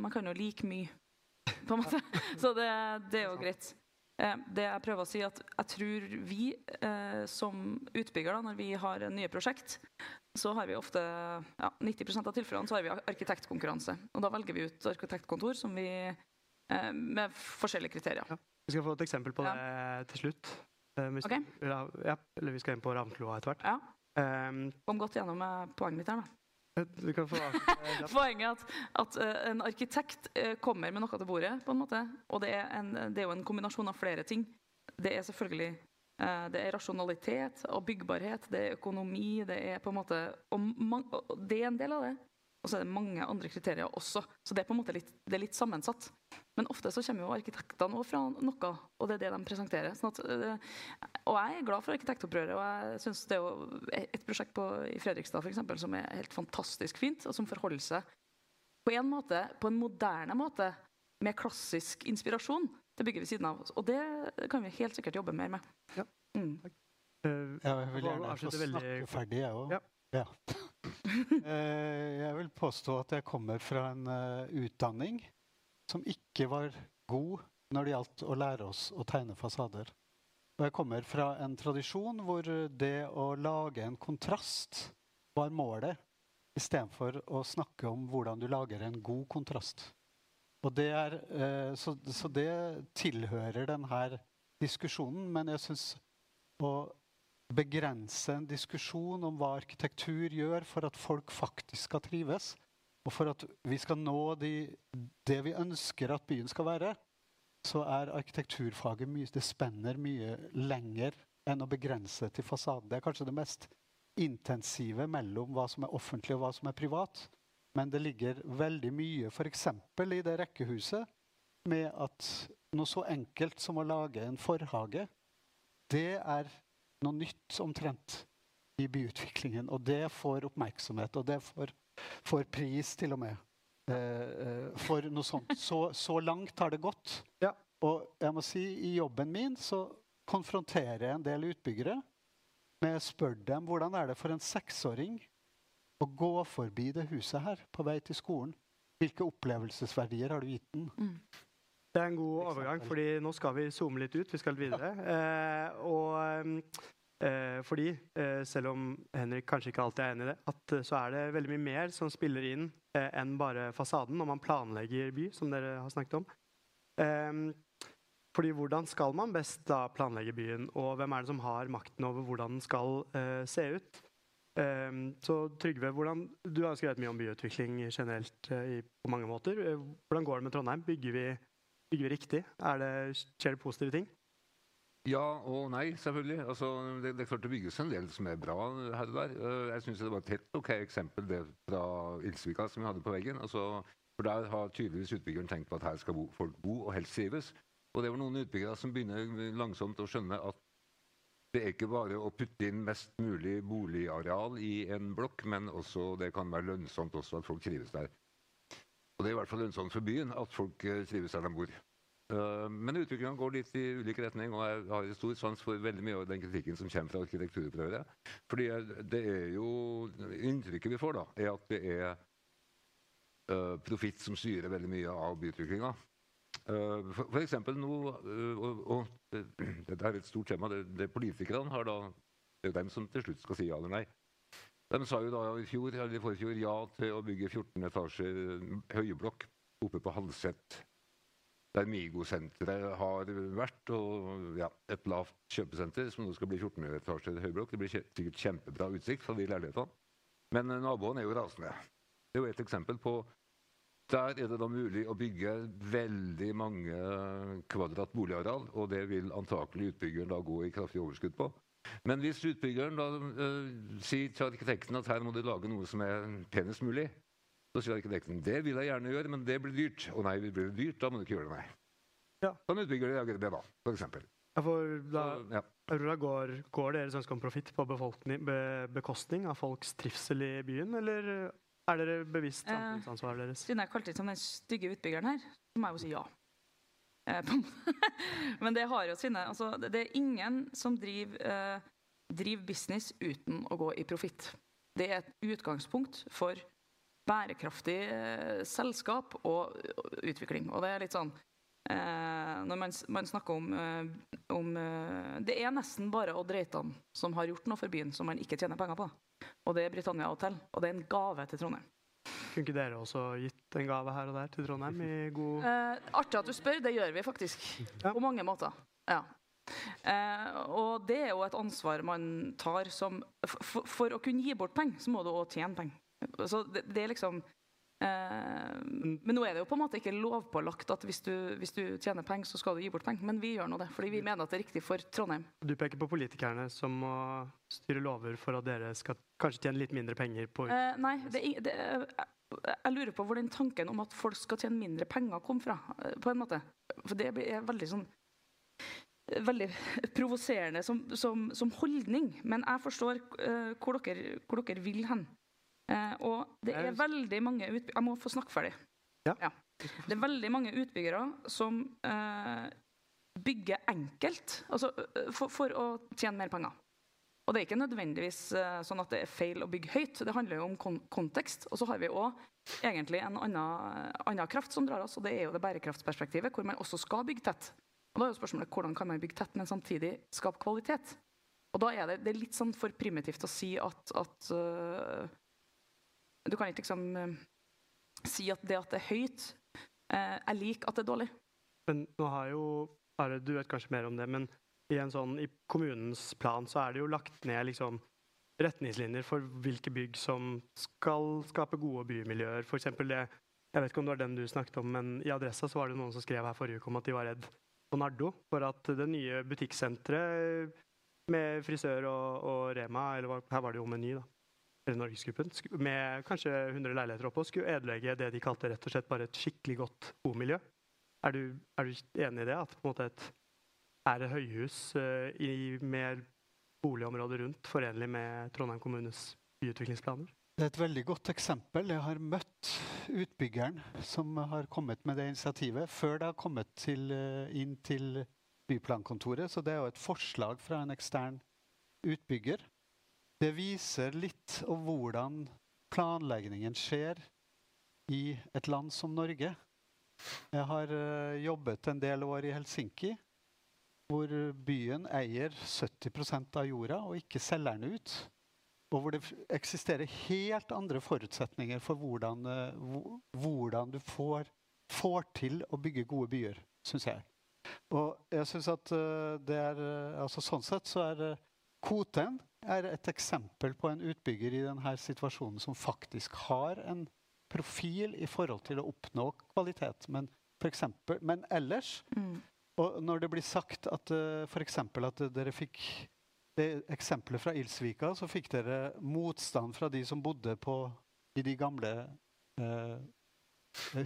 Man kan jo like mye, på en måte. Så det, det er jo greit. Eh, det jeg prøver å si, at jeg tror vi eh, som utbygger, da, når vi har nye prosjekt, så har vi ofte ja, 90% av tilfellene så har vi arkitektkonkurranse. Og da velger vi ut arkitektkontor som vi, eh, med forskjellige kriterier. Ja. Vi skal få et eksempel på Ja. det til slutt. Eh, hvis Ok. du- ja, eller vi skal inn på Ravnkloa etter hvert. Ja. Um, Kom godt gjennom poenget mitt her, da. Poenget er at, at eh, en arkitekt eh, kommer med noe til bordet, på en måte. Og det er, en, det er jo en kombinasjon av flere ting. Det er selvfølgelig eh, det er rasjonalitet og byggbarhet, det er økonomi, det er på en måte Og, man, og det er en del av det. Og så er det mange andre kriterier også. Så det er på en måte litt, det er litt sammensatt. Men ofte så kommer jo arkitektene òg fra noe, og det er det de presenterer. Sånn at, eh, og jeg er glad for arkitektopprøret. Og jeg synes det er jo et prosjekt på, i Fredrikstad for eksempel, som er helt fantastisk fint, og som forholder seg på en måte, på en moderne måte, med klassisk inspirasjon til bygget ved siden av oss. Og det kan vi helt sikkert jobbe mer med. Ja. Mm. Eh, Ja, jeg vil gjerne få veldig snakke ferdig, jeg òg. Ja. Ja. Eh, jeg vil påstå at jeg kommer fra en eh, utdanning som ikke var god når det gjaldt å lære oss å tegne fasader. Og jeg kommer fra en tradisjon hvor det å lage en kontrast var målet, istedenfor å snakke om hvordan du lager en god kontrast. Og det er, eh, så, så det tilhører denne diskusjonen, men jeg syns å begrense en diskusjon om hva arkitektur gjør for at folk faktisk skal trives, og for at vi skal nå de, det vi ønsker at byen skal være, så er arkitekturfaget mye, det spenner mye lenger enn å begrense til fasaden. Det er kanskje det mest intensive mellom hva som er offentlig og hva som er privat. Men det ligger veldig mye f.eks. i det rekkehuset med at noe så enkelt som å lage en forhage, det er noe nytt omtrent i byutviklingen. Og det får oppmerksomhet, og det får, får pris til og med. Eh, eh, for noe sånt. Så, så langt har det gått. Ja. Og jeg må si, i jobben min så konfronterer jeg en del utbyggere med å spørre dem hvordan er det for en seksåring å gå forbi det huset her på vei til skolen. Hvilke opplevelsesverdier har du gitt den? Mm. Det er en god overgang, fordi nå skal vi zoome litt ut. Vi skal litt videre. Eh, og eh, fordi, eh, selv om Henrik kanskje ikke alltid er enig i det, at eh, så er det veldig mye mer som spiller inn eh, enn bare fasaden når man planlegger by, som dere har snakket om. Eh, fordi hvordan skal man best da planlegge byen, og hvem er det som har makten over hvordan den skal se ut? Så Trygve, hvordan, du har skrevet mye om byutvikling generelt i, på mange måter. Hvordan går det med Trondheim? Bygger vi Bygger vi riktig? Er det, skjer det positive ting? Ja og nei, selvfølgelig. Altså, det, det er klart det bygges en del som er bra her og der. Eh, Jeg syns det var et helt ok eksempel det fra Ilsvika som vi hadde på veggen. Altså, for Der har tydeligvis utbyggeren tenkt på at her skal folk bo og helst trives. Og det var noen utbyggere som begynner langsomt å skjønne at det er ikke bare å putte inn mest mulig boligareal i en blokk, men også det kan være lønnsomt også at folk trives der. Og det er i hvert fall lønnsomt for byen at folk eh, trives der de bor. Eh, Men utviklingen går litt i ulik retning, og jeg har stor sans for veldig mye av den kritikken som kommer fra arkitekturopprøret. Fordi det er jo Inntrykket vi får, da, er at det er uh, profitt som styrer veldig mye av byutviklinga. For, eksempel nå uh, og Dette er et stort tema. Det, det Politikerne har da Det er jo dem som til slutt skal si ja eller nei. De sa jo da i fjor, eller i forfjor ja til å bygge 14 etasjer høyblokk oppe på Halset der Migo-senteret har vært, og ja, et lavt kjøpesenter som nå skal bli 14 etasjer høyblokk. Det blir sikkert kjempebra utsikt fra de leilighetene. Men eh, naboen er jo rasende. Det er jo et eksempel på Der er det da mulig å bygge veldig mange kvadrat boligareal, og det vil antakelig utbyggeren da gå i kraftig overskudd på. Men hvis utbyggeren da uh, sier til arkitekten at her må du lage noe som er penest mulig, så sier arkitekten det vil jeg gjerne gjøre, men det blir dyrt. Å nei, det blir dyrt, da må du ikke gjøre det, nei. Ja. Kan utbygger reagere det, da, for eksempel. Ja, for da, Så, ja. Aurora, går, går deres ønske om profitt på be, bekostning av folks trivsel i byen, eller er dere bevisst Eh, samfunnsansvaret deres? Siden jeg kalte det som den stygge utbyggeren her, så må jeg jo si ja. Eh, på en måte. Men det har jo sine altså, det- er ingen som driver, eh, driver business uten å gå i profitt. Det er et utgangspunkt for bærekraftig eh, selskap og utvikling. Og det er litt sånn eh, Når man, man snakker om, eh, om eh, Det er nesten bare Odd Reitan som har gjort noe for byen som man ikke tjener penger på. Og det er Britannia Hotel. Og det er en gave til Trondheim. Kunne ikke dere også gitt en gave her og der til Trondheim i god Eh, artig at du spør. Det gjør vi faktisk. Ja. På mange måter. Ja. Eh, og det er jo et ansvar man tar som For, for, å kunne gi bort penger, så må du òg tjene penger. Så det, det er liksom Men nå er det jo på en måte ikke lovpålagt at hvis du, hvis du tjener penger, så skal du gi bort penger. Men vi gjør nå det, fordi vi mener at det er riktig for Trondheim. Du peker på politikerne som må styre lover for at dere skal kanskje tjene litt mindre penger på Eh, nei, det, det, jeg, lurer på hvor den tanken om at folk skal tjene mindre penger, kom fra. eh, på en måte. For det er veldig sånn eh, Veldig provoserende som, som, som holdning. Men jeg forstår uh, hvor, dere, hvor dere vil hen. Eh, og det er veldig mange utby- Jeg må få snakke ferdig. Ja. Det er veldig mange utbyggere som eh, bygger enkelt altså, eh, for, for å tjene mer penger. Og det er ikke nødvendigvis eh, sånn at det er feil å bygge høyt. Det handler jo om kon kontekst. Og så har vi òg egentlig en annen, annen kraft som drar oss, og det er jo det bærekraftsperspektivet, hvor man også skal bygge tett. Og da er jo spørsmålet hvordan kan man bygge tett, men samtidig skape kvalitet? Og da er det, det er litt sånn for primitivt å si at, at eh, Du kan ikke liksom eh, si at det at det er høyt, eh, er lik at det er dårlig. Men nå har jo Are, du vet kanskje mer om det, men i, sånn, i kommunens plan så er det jo lagt ned liksom retningslinjer for hvilke bygg som skal skape gode bymiljøer. For det Jeg vet ikke om det var den du snakket om, men i Adressa så var det noen som skrev her forrige uke om at de var redd på Nardo for at det nye butikksenteret med frisør og, og Rema, eller her var det jo Meny, da, Norgesgruppen, med kanskje 100 leiligheter oppå, skulle ødelegge det de kalte rett og slett bare et skikkelig godt bomiljø. Er du, er du enig i det? At på en måte et, er et høyhus uh, i, med boligområdet rundt forenlig med Trondheim kommunes byutviklingsplaner? Det er et veldig godt eksempel. Jeg har møtt utbyggeren som har kommet med det initiativet, før det har kommet til, eh, inn til byplankontoret. Så det er jo et forslag fra en ekstern utbygger. Det viser litt om hvordan planleggingen skjer i et land som Norge. Jeg har eh, jobbet en del år i Helsinki, hvor byen eier 70% av jorda og ikke selger den ut. Og hvor det eksisterer helt andre forutsetninger for hvordan, eh, hvordan du får, får til å bygge gode byer, syns jeg. Og jeg syns at eh, det er altså Sånn sett så er eh, Koten er et eksempel på en utbygger i denne situasjonen som faktisk har en profil i forhold til å oppnå kvalitet. Men, for eksempel, men ellers Mm. og når det blir sagt at uh, f.eks. at uh, dere fikk det eksempelet fra Ilsvika, så fikk dere motstand fra de som bodde på, i de gamle eh,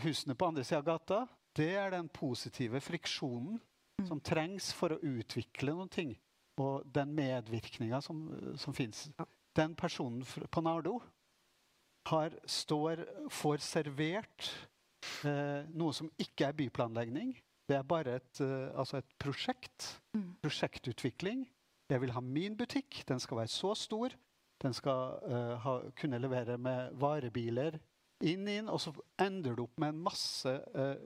husene på andre sida av gata. Det er den positive friksjonen Mm. som trengs for å utvikle noen ting. Og den medvirkninga som, som fins. Den personen på Nardo har, står, får servert eh, noe som ikke er byplanlegging. Det er bare et, eh, altså et prosjekt. Mm. Prosjektutvikling. Jeg vil ha min butikk. Den skal være så stor. Den skal eh, ha, kunne levere med varebiler inn inn, og så ender du opp med en masse eh,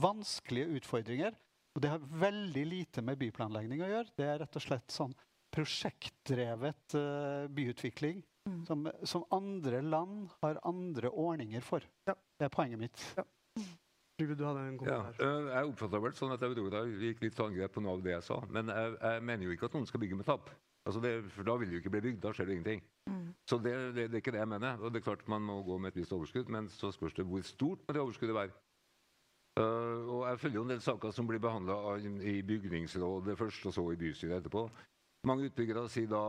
vanskelige utfordringer. Og det har veldig lite med byplanlegging å gjøre. Det er rett og slett sånn prosjektdrevet uh, byutvikling Mm. som, som andre land har andre ordninger for. Ja. Det er poenget mitt. Ja. du hadde en Ja, kommentar. jeg oppfatta vel sånn at Aurora gikk litt til angrep på noe av det jeg sa. Men jeg, jeg mener jo ikke at noen skal bygge med tap. Altså det, for da vil det jo ikke bli bygd. Da skjer det ingenting. Mm. Så det, det, det er ikke det jeg mener. Og det er klart Man må gå med et visst overskudd, men så spørs det hvor stort må det overskuddet være. Øh, og Jeg følger jo en del saker som blir behandla i bygningsrådet først, og så i bystyret etterpå. Mange utbyggere sier da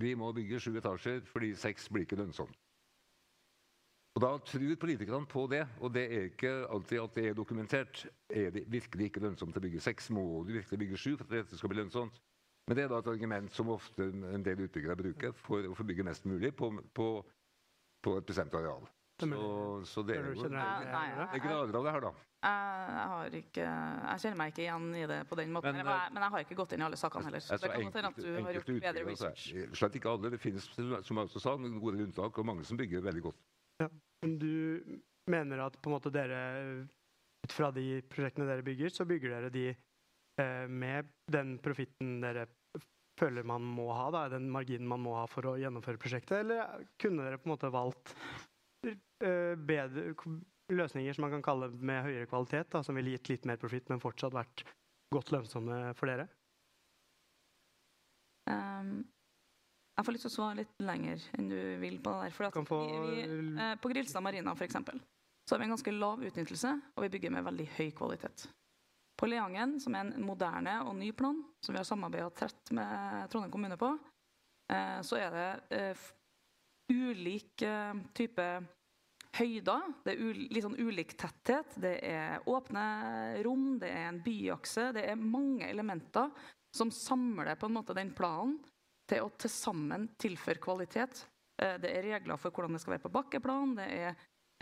vi må bygge sju etasjer fordi seks blir ikke lønnsomt. Og Da tror politikerne på det, og det er ikke alltid at det er dokumentert. Er det virkelig ikke lønnsomt å bygge seks? Må du virkelig bygge sju for at dette skal bli lønnsomt? Men det er da et argument som ofte en del utbyggere bruker for å få bygge mest mulig på, på, på et bestemt areal. Så, så det er jo er grader av det her, da. Jeg, ikke Jeg kjenner meg ikke igjen i det på den måten. Men, jeg, men jeg har ikke gått inn i alle sakene heller. Så det kan enkelt, at du har gjort bedre research. så er- Slett ikke alle. Det finnes, som jeg også sa, noen gode unntak, og mange som bygger veldig godt. Men du mener at på en måte dere, ut fra de prosjektene dere bygger, så bygger dere de eh, med den profitten dere føler man må ha, da, den marginen man må ha for å gjennomføre prosjektet, eller kunne dere på en måte valgt eh, bedre løsninger som man kan kalle med høyere kvalitet, da, som ville gitt litt mer profitt, men fortsatt vært godt lønnsomme for dere? Um, jeg får lyst til å svare litt lenger enn du vil på det der. For at få vi, vi, eh, på Grilstad Marina for eksempel, så har vi en ganske lav utnyttelse, og vi bygger med veldig høy kvalitet. På Leangen, som er en moderne og ny plan, som vi har samarbeida tett med Trondheim kommune på, eh, så er det eh, ulik eh, type høyder. Det er litt sånn ulik tetthet. Det er åpne rom, det er en byakse. Det er mange elementer som samler på en måte den planen til å til sammen tilføre kvalitet. Eh, Det er regler for hvordan det skal være på bakkeplan. Det er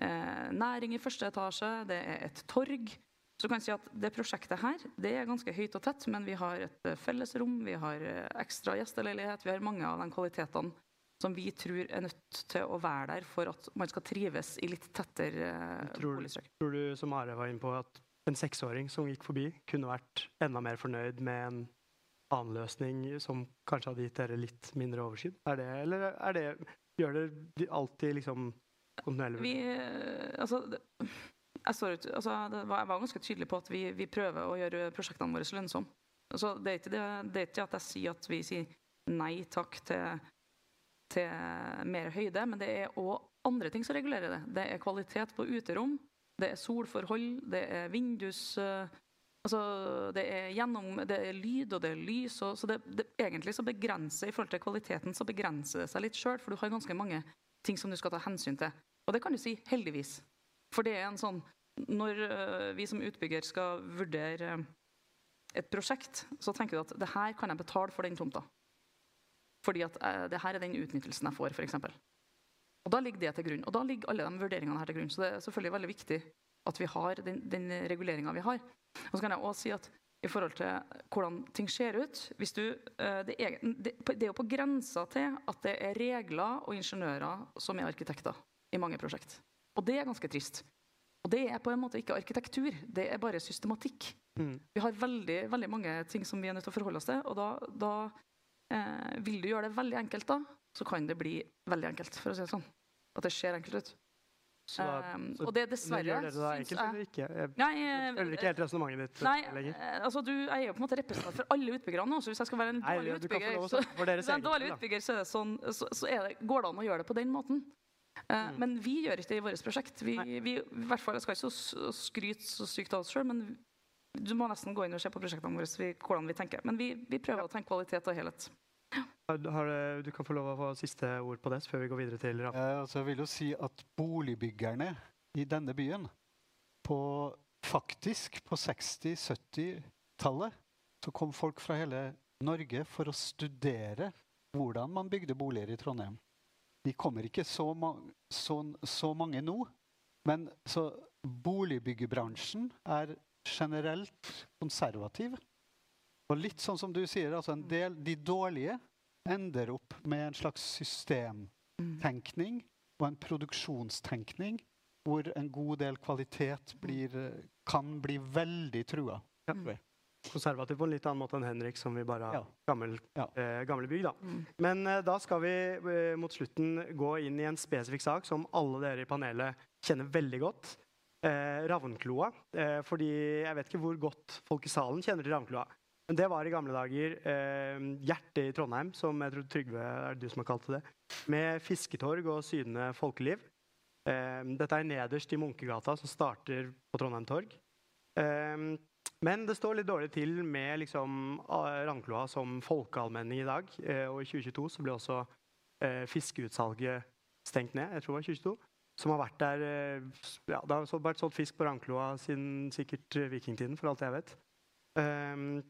eh, næring i første etasje. Det er et torg. Så kan si at det prosjektet her det er ganske høyt og tett, men vi har et eh, fellesrom, vi har ekstra gjesteleilighet, vi har mange av de kvalitetene som vi tror er nødt til å være der for at man skal trives i litt tettere eh, Tror- boligstrøk. Tror du, som Are var inne på, at en seksåring som gikk forbi, kunne vært enda mer fornøyd med en annen løsning som kanskje hadde gitt dere litt mindre overskudd? Er det, eller er det, gjør dere alltid liksom kontinuerlig Vi, eh, altså, jeg, står ut, altså, det var, jeg var ganske tydelig på at vi, vi prøver å gjøre prosjektene våre lønnsomme. Altså, det, er ikke det, det er ikke at jeg sier at vi sier nei takk til, til mer høyde, men det er òg andre ting som regulerer det. Det er kvalitet på uterom, det er solforhold, det er vindus... eh, Altså, det er, gjennom, det er lyd og det er lys, og, så det, det, egentlig så begrenser i forhold til kvaliteten så begrenser det seg litt sjøl, for du har ganske mange ting som du skal ta hensyn til. Og det kan du si heldigvis. For det er en sånn Når øh, vi som utbygger skal vurdere øh, et prosjekt, så tenker du at det her kan jeg betale for den tomta. Fordi at øh, det her er den utnyttelsen jeg får, f.eks. Og da ligger det til grunn. Og da ligger alle de vurderingene her til grunn. Så det er selvfølgelig veldig viktig at vi har den, den reguleringa vi har. Og så kan jeg også si at i forhold til hvordan ting ser ut du, eh, det, er, det, det er jo på grensa til at det er regler og ingeniører som er arkitekter i mange prosjekt. Og det er ganske trist. Og det er på en måte ikke arkitektur, det er bare systematikk. Mm. Vi har veldig, veldig mange ting som vi er nødt til å forholde oss til, og da, da eh, vil du gjøre det veldig enkelt, da, så kan det bli veldig enkelt, for å si det sånn. At det ser enkelt ut. Så Um, så og det dessverre Gjør dere det da enkelt eller ikke? Jeg Nei, eh, følger ikke helt resonnementet ditt Nei, lenger. eh, altså du jeg er jo på en måte representant for alle utbyggerne nå, så hvis jeg skal være en dårlig nei, utbygger, så, en dårlig da. utbygger, så, det sånn, så, det, går det an å gjøre det på den måten. Mm. Men vi gjør ikke det i vårt prosjekt. Vi, vi, i hvert fall, Jeg skal ikke så skryte så sykt av oss sjøl, men du må nesten gå inn og se på prosjektene våre vi, hvordan vi tenker. Men vi, vi prøver å tenke kvalitet og helhet. Har, har, du kan få lov å få siste ord på det før vi går videre til Raff. Ja, altså jeg vil jo si at boligbyggerne i denne byen på Faktisk på 60-70-tallet så kom folk fra hele Norge for å studere hvordan man bygde boliger i Trondheim. De kommer ikke så, ma så, så mange nå, men så boligbyggebransjen er generelt konservativ. Og litt sånn som du sier, altså del, de dårlige ender opp med en slags systemtenkning og en produksjonstenkning hvor en god del kvalitet blir, kan bli veldig trua. Ja. Konservativ på en litt annen måte enn Henrik, som vi bare har Ja. gammel, Ja. eh, gamle bygg. da. Mm. Men eh, da skal vi eh, mot slutten gå inn i en spesifikk sak som alle dere i panelet kjenner veldig godt. Eh, Ravnkloa. Eh, fordi jeg vet ikke hvor godt folk i salen kjenner til Ravnkloa. Men det var i gamle dager eh, hjertet i Trondheim, som jeg tror Trygve er du som har kalt det, med fisketorg og sydende folkeliv. Eh, dette er nederst i Munkegata, som starter på Trondheim torg. Eh, men det står litt dårlig til med liksom, Randkloa som folkeallmenning i dag. Eh, og i 2022 så ble også eh, fiskeutsalget stengt ned. Jeg tror det var 2022. Som har vært der eh, ja, Det har vært solgt fisk på Randkloa siden sikkert vikingtiden, for alt jeg vet. Ehm,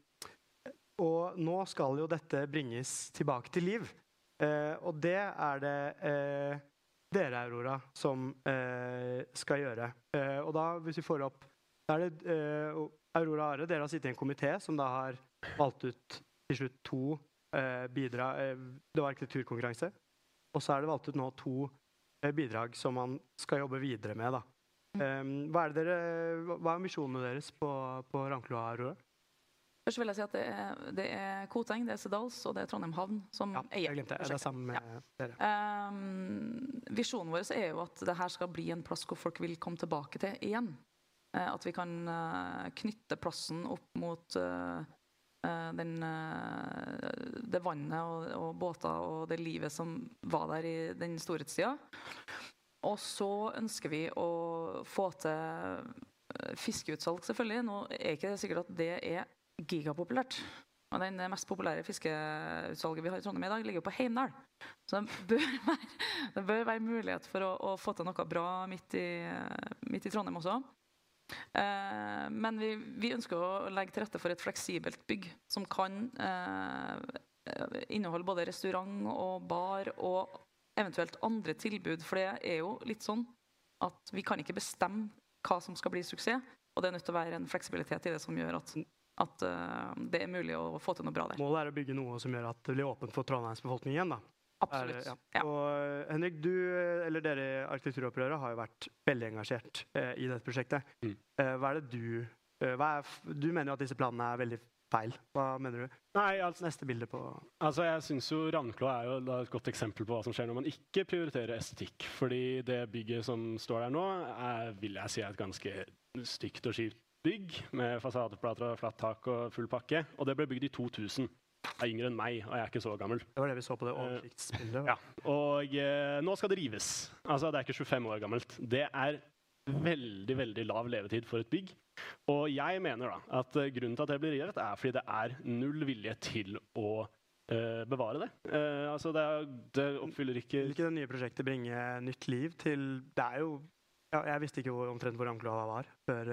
og nå skal jo dette bringes tilbake til liv. Eh, og det er det eh, dere, Aurora, som eh, skal gjøre. Eh, og da, hvis vi får opp da er det eh, Aurora Are, dere har sittet i en komité som da har valgt ut til slutt to eh, bidrag eh, Det var arkitekturkonkurranse. Og så er det valgt ut nå to bidrag som man skal jobbe videre med. da. Um, hva, er det dere, hva er misjonene deres på, på Rankloa, Aurora? Først vil jeg si at det er, det er Koteng, det er Sedals og det er Trondheim havn som Ja, jeg eier glemte det. Det er prosjektet. sammen med dere. Um, visjonen vår er jo at det her skal bli en plass hvor folk vil komme tilbake til igjen. Uh, at vi kan uh, knytte plassen opp mot uh, den, det vannet og, og båter og det livet som var der i den storhetstida. Og så ønsker vi å få til fiskeutsalg, selvfølgelig. Nå er ikke det sikkert at det er gigapopulært. Og den mest populære fiskeutsalget vi har i Trondheim i dag, ligger jo på Heimdal. Så det bør være, det bør være mulighet for å, å få til noe bra midt i, midt i Trondheim også. Eh, men vi, vi ønsker å legge til rette for et fleksibelt bygg som kan eh, inneholde både restaurant og bar og eventuelt andre tilbud. For det er jo litt sånn at vi kan ikke bestemme hva som skal bli suksess. Og det er nødt til å være en fleksibilitet i det som gjør at, at eh, det er mulig å få til noe bra der. Målet er å bygge noe som gjør at det blir åpent for Trondheims befolkning igjen. da. Absolutt. Er, ja. Ja. Og eh, Henrik, du, eh, eller dere i Arkitekturopprøret har jo vært veldig engasjert eh, i dette prosjektet. Mm. Eh, hva er det du eh, hva er, Du mener jo at disse planene er veldig feil. Hva mener du? Nei, altså, Neste bilde på altså jeg synes jo Ravnkloa er jo da et godt eksempel på hva som skjer når man ikke prioriterer estetikk. Fordi det bygget som står der nå, er, vil jeg si er et ganske stygt og kjipt bygg. Med fasadeplater og flatt tak og full pakke. Og det ble bygd i 2000. Det er yngre enn meg, og jeg er ikke så gammel. Det var det vi så på det Eh, oversiktsbildet. Ja, og eh, nå skal det rives. Altså, det er ikke 25 år gammelt. Det er veldig, veldig lav levetid for et bygg. Og jeg mener da at eh, grunnen til at det blir revet, er fordi det er null vilje til å bevare det. Altså, det, er, det oppfyller ikke Vil ikke det nye prosjektet bringe nytt liv til Det er jo ja, Jeg visste ikke hvor, omtrent hvor Ravnkloa var før,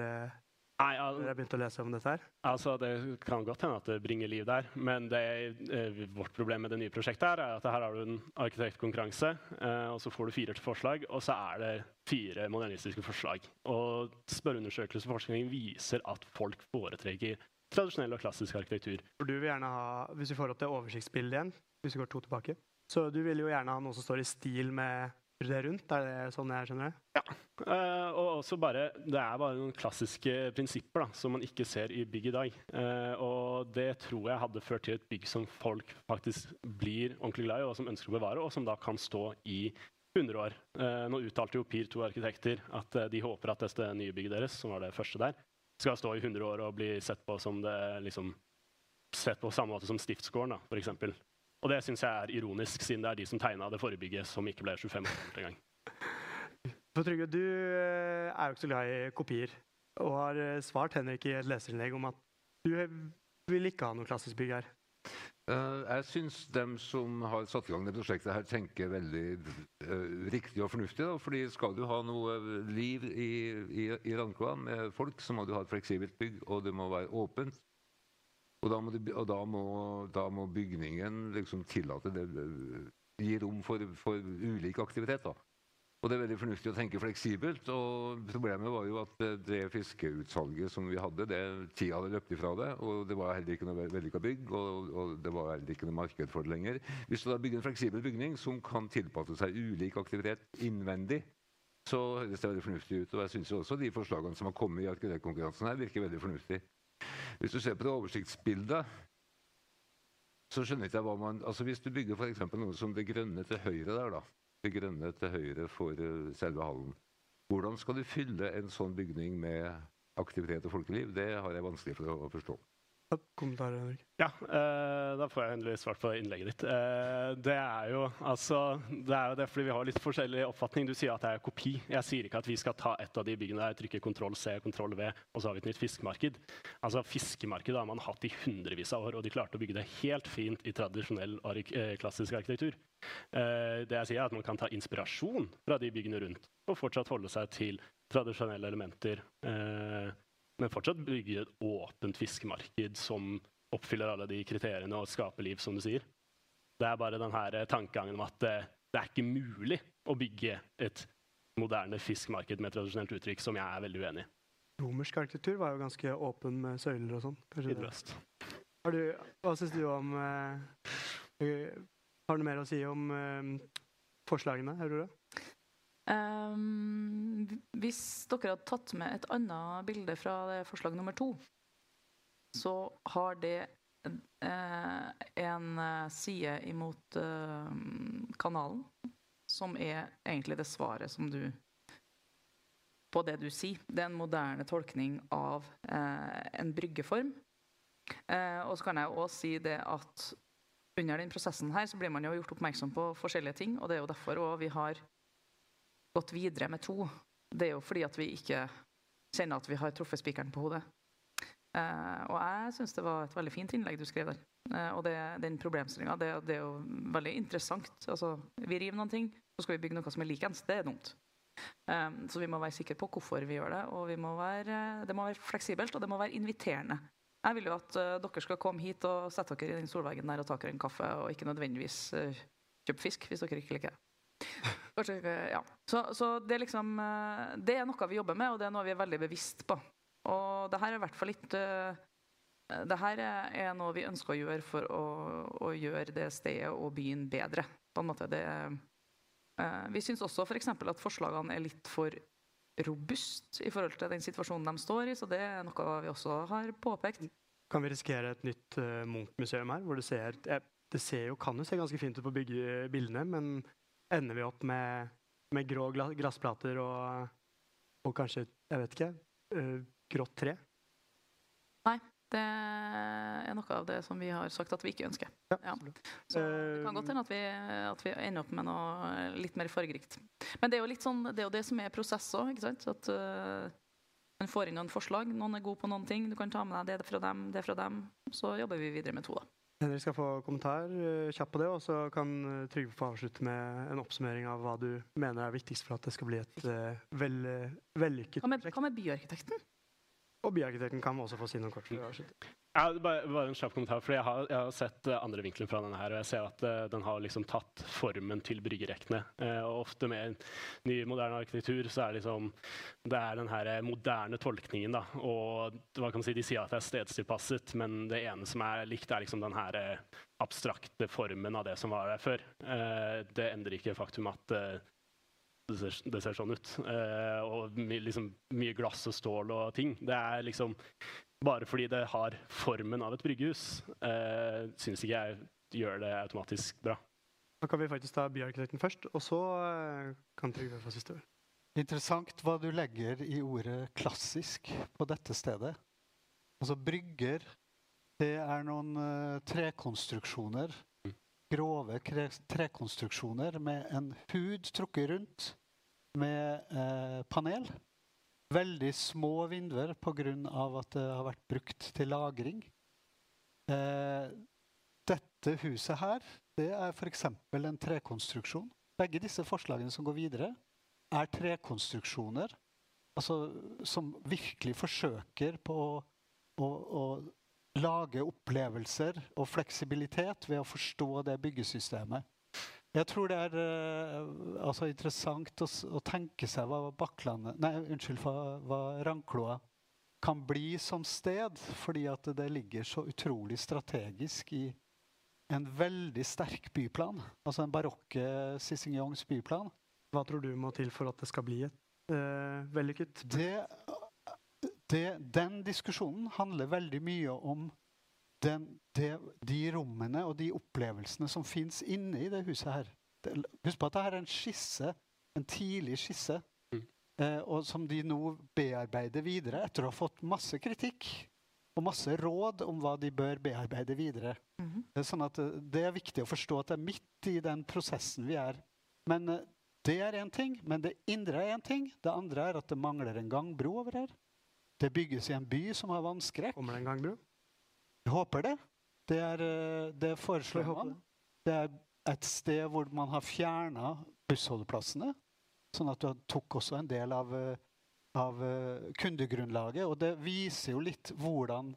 Nei, al Dere har begynt å lese om dette her. altså Det kan godt hende at det bringer liv der, men det, eh, vårt problem med det nye prosjektet her er at her har du en arkitektkonkurranse, eh, og så får du fire til forslag, og så er det fire modernistiske forslag. Og spørreundersøkelser og forskning viser at folk foretrekker tradisjonell og klassisk arkitektur. For du vil gjerne ha, Hvis vi får opp det oversiktsbildet igjen, hvis vi går to tilbake Så du vil jo gjerne ha noe som står i stil med det rundt? Er det sånn jeg skjønner det? Eh, og også bare, Det er bare noen klassiske prinsipper da, som man ikke ser i bygg i dag. Uh, og det tror jeg hadde ført til et bygg som folk faktisk blir ordentlig glad i, og som ønsker å bevare, og som da kan stå i 100 år. Uh, nå uttalte jo PIR, to arkitekter, at de håper at dette nye bygget deres, som var det første der, skal stå i 100 år og bli sett på som det liksom Sett på samme måte som Stiftsgården, f.eks. Og det syns jeg er ironisk, siden det er de som tegna det forrige bygget, som ikke ble 25 år gammelt engang. For Trygve, du eh, er jo ikke så glad i kopier, og har eh, svart Henrik i et leserinnlegg om at du vil ikke ha noe klassisk bygg her. Uh, jeg syns dem som har satt i gang det prosjektet, her tenker veldig uh, riktig og fornuftig. Da, fordi skal du ha noe liv i, i, i Randkvam med folk, så må du ha et fleksibelt bygg, og det må være åpent. Og da må, det, og da må, da må bygningen liksom tillate det, gi rom for, for ulik aktivitet. da. Og det er veldig fornuftig å tenke fleksibelt. og Problemet var jo at det, fiskeutsalget som vi hadde, det, tida hadde løpt ifra det. Og det var heller ikke noe vellykka bygg, og, og det var heller ikke noe marked for det lenger. Hvis du da bygger en fleksibel bygning som kan tilpasse seg ulik aktivitet innvendig, så høres det veldig fornuftig ut. Og jeg syns også de forslagene som har kommet i arkitektkonkurransen her, virker veldig fornuftig. Hvis du ser på det oversiktsbildet, så skjønner ikke jeg hva man Altså Hvis du bygger eksempel noe som det grønne til høyre der, da. Det grønne til høyre for eh, selve hallen. Hvordan skal du fylle en sånn bygning med aktivitet og folkeliv? Det har jeg vanskelig for å forstå. Kommentarer, Henrik? Ja, eh, da får jeg endelig svart på innlegget ditt. Eh, det er jo altså Det er jo det fordi vi har litt forskjellig oppfatning. Du sier at det er kopi. Jeg sier ikke at vi skal ta et av de byggene der, trykke kontroll C, kontroll V, og så har vi et nytt fiskemarked. Altså Fiskemarkedet har man hatt i hundrevis av år, og de klarte å bygge det helt fint i tradisjonell ark eh, klassisk arkitektur. Eh, det jeg sier er at Man kan ta inspirasjon fra de byggene rundt og fortsatt holde seg til tradisjonelle elementer. Eh, men fortsatt bygge et åpent fiskemarked som oppfyller alle de kriteriene og skaper liv, som du sier. Det er bare denne tankegangen om at eh, det er ikke mulig å bygge et moderne fiskemarked med tradisjonelt uttrykk, som jeg er veldig uenig i. Romersk arkitektur var jo ganske åpen med søyler og sånn. hva syns du om eh, Har du mer å si om eh, forslagene, Aurora? Ehm, hvis dere hadde tatt med et annet bilde fra forslag nummer to, så har det uh, en eh, side imot uh, kanalen, som er egentlig det svaret som du På det du sier. Det er en moderne tolkning av uh, en bryggeform. Og så kan jeg òg si det at under den prosessen her så blir man jo gjort oppmerksom på forskjellige ting, og det er jo derfor også vi har gått videre med to, det er jo fordi at vi ikke kjenner at vi har truffet spikeren på hodet. Uh, og jeg syns det var et veldig fint innlegg du skrev der. Uh, og det, den problemstillinga, det, det, er jo veldig interessant. Altså, vi river noen ting, så skal vi bygge noe som er likens. Det er dumt. Um, så vi må være sikre på hvorfor vi gjør det, og må være, det må være fleksibelt, og det må være inviterende. Jeg vil jo at uh, dere skal komme hit og sette dere i den solveggen der og ta dere en kaffe, og ikke nødvendigvis kjøpe fisk hvis dere ikke liker det. Kanskje ja. Så, så det, er liksom, eh, det er noe vi jobber med, og det er noe vi er veldig bevisst på. Og det her er i hvert fall litt uh, det her er noe vi ønsker å gjøre for å, å gjøre det stedet og byen bedre. På en måte. Det, uh, vi syns også f.eks. For at forslagene er litt for robust i forhold til den situasjonen de står i, så det er noe vi også har påpekt. Kan vi risikere et nytt uh, Munch-museum her? hvor Det ser, det ser jo, kan jo se ganske fint ut på bildene, men ender vi opp med, med grå glassplater og, og, kanskje, jeg vet ikke, uh, grått tre? Nei, det er noe av det som vi har sagt at vi ikke ønsker. Ja, ja. Så det kan godt hende at vi, at vi, ender opp med noe litt mer fargerikt. Men det er jo, litt sånn, det, er jo det som er prosess òg. At uh, man får inn noen forslag. Noen er gode på noen ting. Du kan ta med deg det fra dem, det fra dem. Så jobber vi videre med to, da. Henrik skal få kommentar uh, kjapt på det, og så kan uh, Trygve få avslutte med en oppsummering av hva du mener er viktigst for at det skal bli et uh, vel, vellykket prosjekt. Hva med byarkitekten? Og byarkitekten kan også få si noe kort. Ja, bare, bare en kjapp kommentar. for Jeg jeg har sett eh, andre vinkler fra denne her, og jeg ser at uh, den har liksom tatt formen til bryggerekkene. Uh, ofte med ny, moderne arkitektur så er liksom det er den her moderne tolkningen. da, og hva kan man si, De sier at det er stedstilpasset, men det ene som er likt, er liksom den her abstrakte formen av det som var der før. Uh, det endrer ikke faktum at det ser, det ser sånn ut. Og my, liksom, mye glass og stål og ting. Det er liksom bare fordi det har formen av et bryggehus, eh, syns ikke jeg gjør det automatisk bra. Da kan vi faktisk ta byarkitekten først, og så eh, kan Trygve få siste ord. Interessant hva du legger i ordet 'klassisk' på dette stedet. Altså brygger, det er noen uh, trekonstruksjoner. Mm. Grove kre trekonstruksjoner med en hud trukket rundt med uh, panel. Veldig små vinduer pga. at det har vært brukt til lagring. Eh, dette huset her, det er f.eks. en trekonstruksjon. Begge disse forslagene som går videre, er trekonstruksjoner altså, som virkelig forsøker på å, å, å lage opplevelser og fleksibilitet ved å forstå det byggesystemet. Jeg tror det er uh, altså interessant å, å tenke seg hva Bakklandet Nei, unnskyld, hva, hva Rankloa kan bli som sted, fordi at det ligger så utrolig strategisk i en veldig sterk byplan. Altså en barokke Cicignones byplan. Hva tror du må til for at det skal bli et uh, vellykket Det, det, den diskusjonen handler veldig mye om den, det, de rommene og de opplevelsene som fins inne i det huset her. Det, husk på at dette er en skisse, en tidlig skisse, Mm. eh, og som de nå bearbeider videre etter å ha fått masse kritikk og masse råd om hva de bør bearbeide videre. Mhm. Det er, sånn at eh, det er viktig å forstå at det er midt i den prosessen vi er. Men eh, det er én ting, men det indre er én ting. Det andre er at det mangler en gangbro over her. Det bygges i en by som har vannskrekk. Kommer det en gang, bro? Jeg håper det. Det, er, eh, det foreslår man. Det er et sted hvor man har fjerna bussholdeplassene. Sånn at du tok også en del av, eh, av eh, kundegrunnlaget. Og det viser jo litt hvordan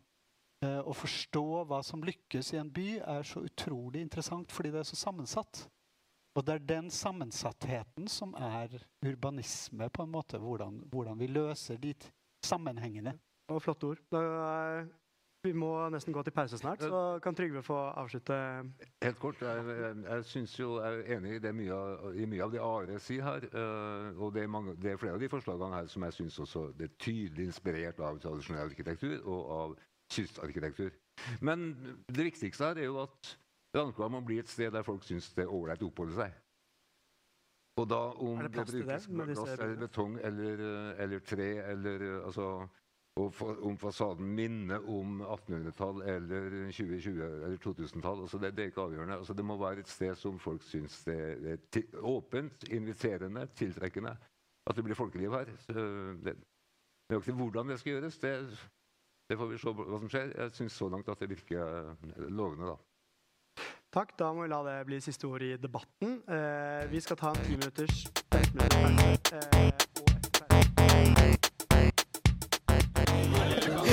eh, å forstå hva som lykkes i en by, er så utrolig interessant fordi det er så sammensatt. Og det er den sammensattheten som er urbanisme, på en måte. Hvordan, hvordan vi løser de sammenhengene. Det var flotte ord. Da, eh, vi må nesten gå til pause snart, så kan Trygve få avslutte. Helt kort, jeg, jeg, jeg, synes jo, jeg er enig i, det mye, av- i mye av det Are sier her. Uh, og det er, mange, det er flere av de forslagene her som jeg syns også det er tydelig inspirert av tradisjonell arkitektur og av kystarkitektur. Men det viktigste her er jo at Rankva må bli et sted der folk syns det er ålreit å oppholde seg. Og da om Er det det brukes glass eller betong eller, eh, eller tre eller eh, altså fa- om fasaden minner om 1800-tall eller 2020 eller 2000-tall. Altså det, det er ikke avgjørende. Altså det må være et sted som folk syns det er- er ti- åpent, inviterende, tiltrekkende. At det blir folkeliv her. Det, nøyaktig hvordan det skal gjøres, det, det får vi se hva som skjer. Jeg syns så langt at det virker eh, lovende, da. Takk, da må vi la det bli siste ord i debatten. Eh, vi skal ta en ti minutters 15 minutters. Eh, og etter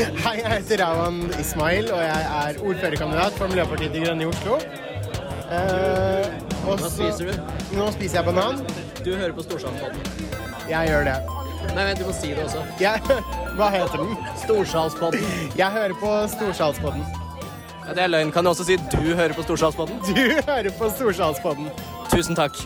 Hei, jeg heter Rawan Ismail, og jeg er ordførerkandidat for Miljøpartiet De Grønne i Oslo. Eh, Hva spiser du? Nå spiser jeg banan. Du hører på Storsalspodden. Jeg gjør det. Nei, vent, du må si det også. Jeg, hva heter den? Storsalspodden. Jeg hører på Storsalspodden. Ja, det er løgn. Kan du også si du hører på Storsalspodden? Du hører på Storsalspodden. Tusen takk.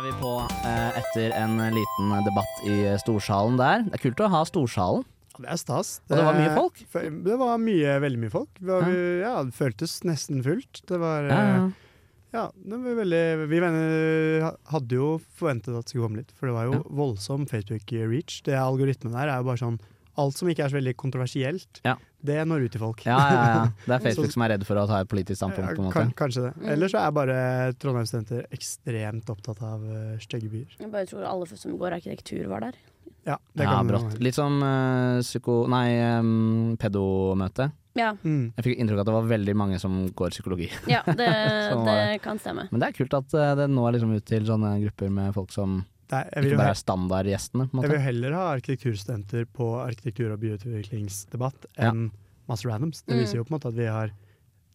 Er vi på eh, etter en liten debatt i storsalen der. Det er kult å ha storsalen. Det er stas. Og det var mye folk? Det var mye, veldig mye folk. Det, var, ja. det føltes nesten fullt. Det var Ja, ja. eh, det var veldig Vi mener, hadde jo forventet at det skulle komme litt, for det var jo voldsom Facebook-reach. Det algoritmen der er jo bare sånn Alt som ikke er så veldig kontroversielt, Ja. det når ut til folk. Ja, ja, ja. Det er Facebook Så- som er redd for å ta et politisk standpunkt, på en måte. kan, kanskje det. Eller Ellers så er bare Trondheim-studenter ekstremt opptatt av uh, stygge byer. Jeg bare tror alle som går arkitektur var der. Ja, det kan ja, brått. være. Litt som uh, psyko... Nei, um, pedomøte. Ja, Mm. Jeg fikk inntrykk av at det var veldig mange som går psykologi. ja det, Sånn det kan stemme. Men det er kult at eh, det er liksom ut til sånne grupper med folk som er, jeg vil Ikke bare er standardgjestene, Jeg vil heller ha arkitekturstudenter på arkitektur- og byutviklingsdebatt Ja. enn masse randoms. Det Mm. viser jo på en måte at vi har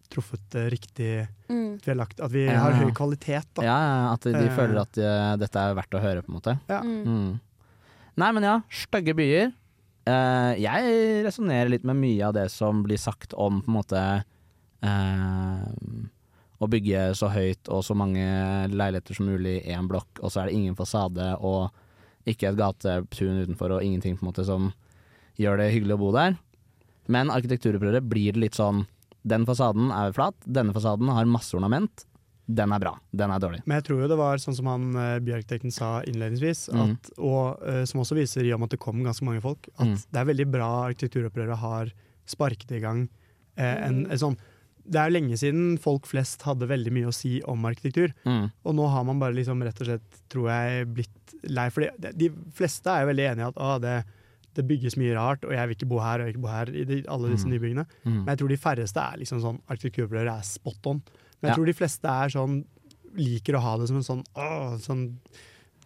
truffet det riktig Mm. At vi har, lagt, at vi Ja. har høy kvalitet. Da. Ja, ja, at de, de Eh. føler at eh, dette er verdt å høre, på en måte. Ja. Mm. Mm. Nei, men ja, stygge byer. Eh, jeg resonnerer litt med mye av det som blir sagt om på en måte eh, å bygge så høyt og så mange leiligheter som mulig i én blokk, og så er det ingen fasade og ikke et gatetun utenfor og ingenting på en måte som gjør det hyggelig å bo der. Men arkitekturopprøret blir det litt sånn Den fasaden er flat, denne fasaden har masse ornament. Den er bra, den er dårlig. Men jeg tror jo det var sånn som han eh, byarkitekten sa innledningsvis, Mm. at, og uh, som også viser i og med at det kom ganske mange folk, at Mm. det er veldig bra arkitekturopprøret har sparket i gang eh, en, en sånn Det er lenge siden folk flest hadde veldig mye å si om arkitektur. Mm. Og nå har man bare liksom rett og slett, tror jeg, blitt lei. For de, de fleste er jo veldig enige i at å, det, det bygges mye rart, og jeg vil ikke bo her og jeg vil ikke bo her i de, alle disse Mm. nybyggene. Mm. Men jeg tror de færreste er liksom sånn arkitekturopprøret er spot on. Men jeg Ja. tror de fleste er sånn liker å ha det som en sånn åh, sånn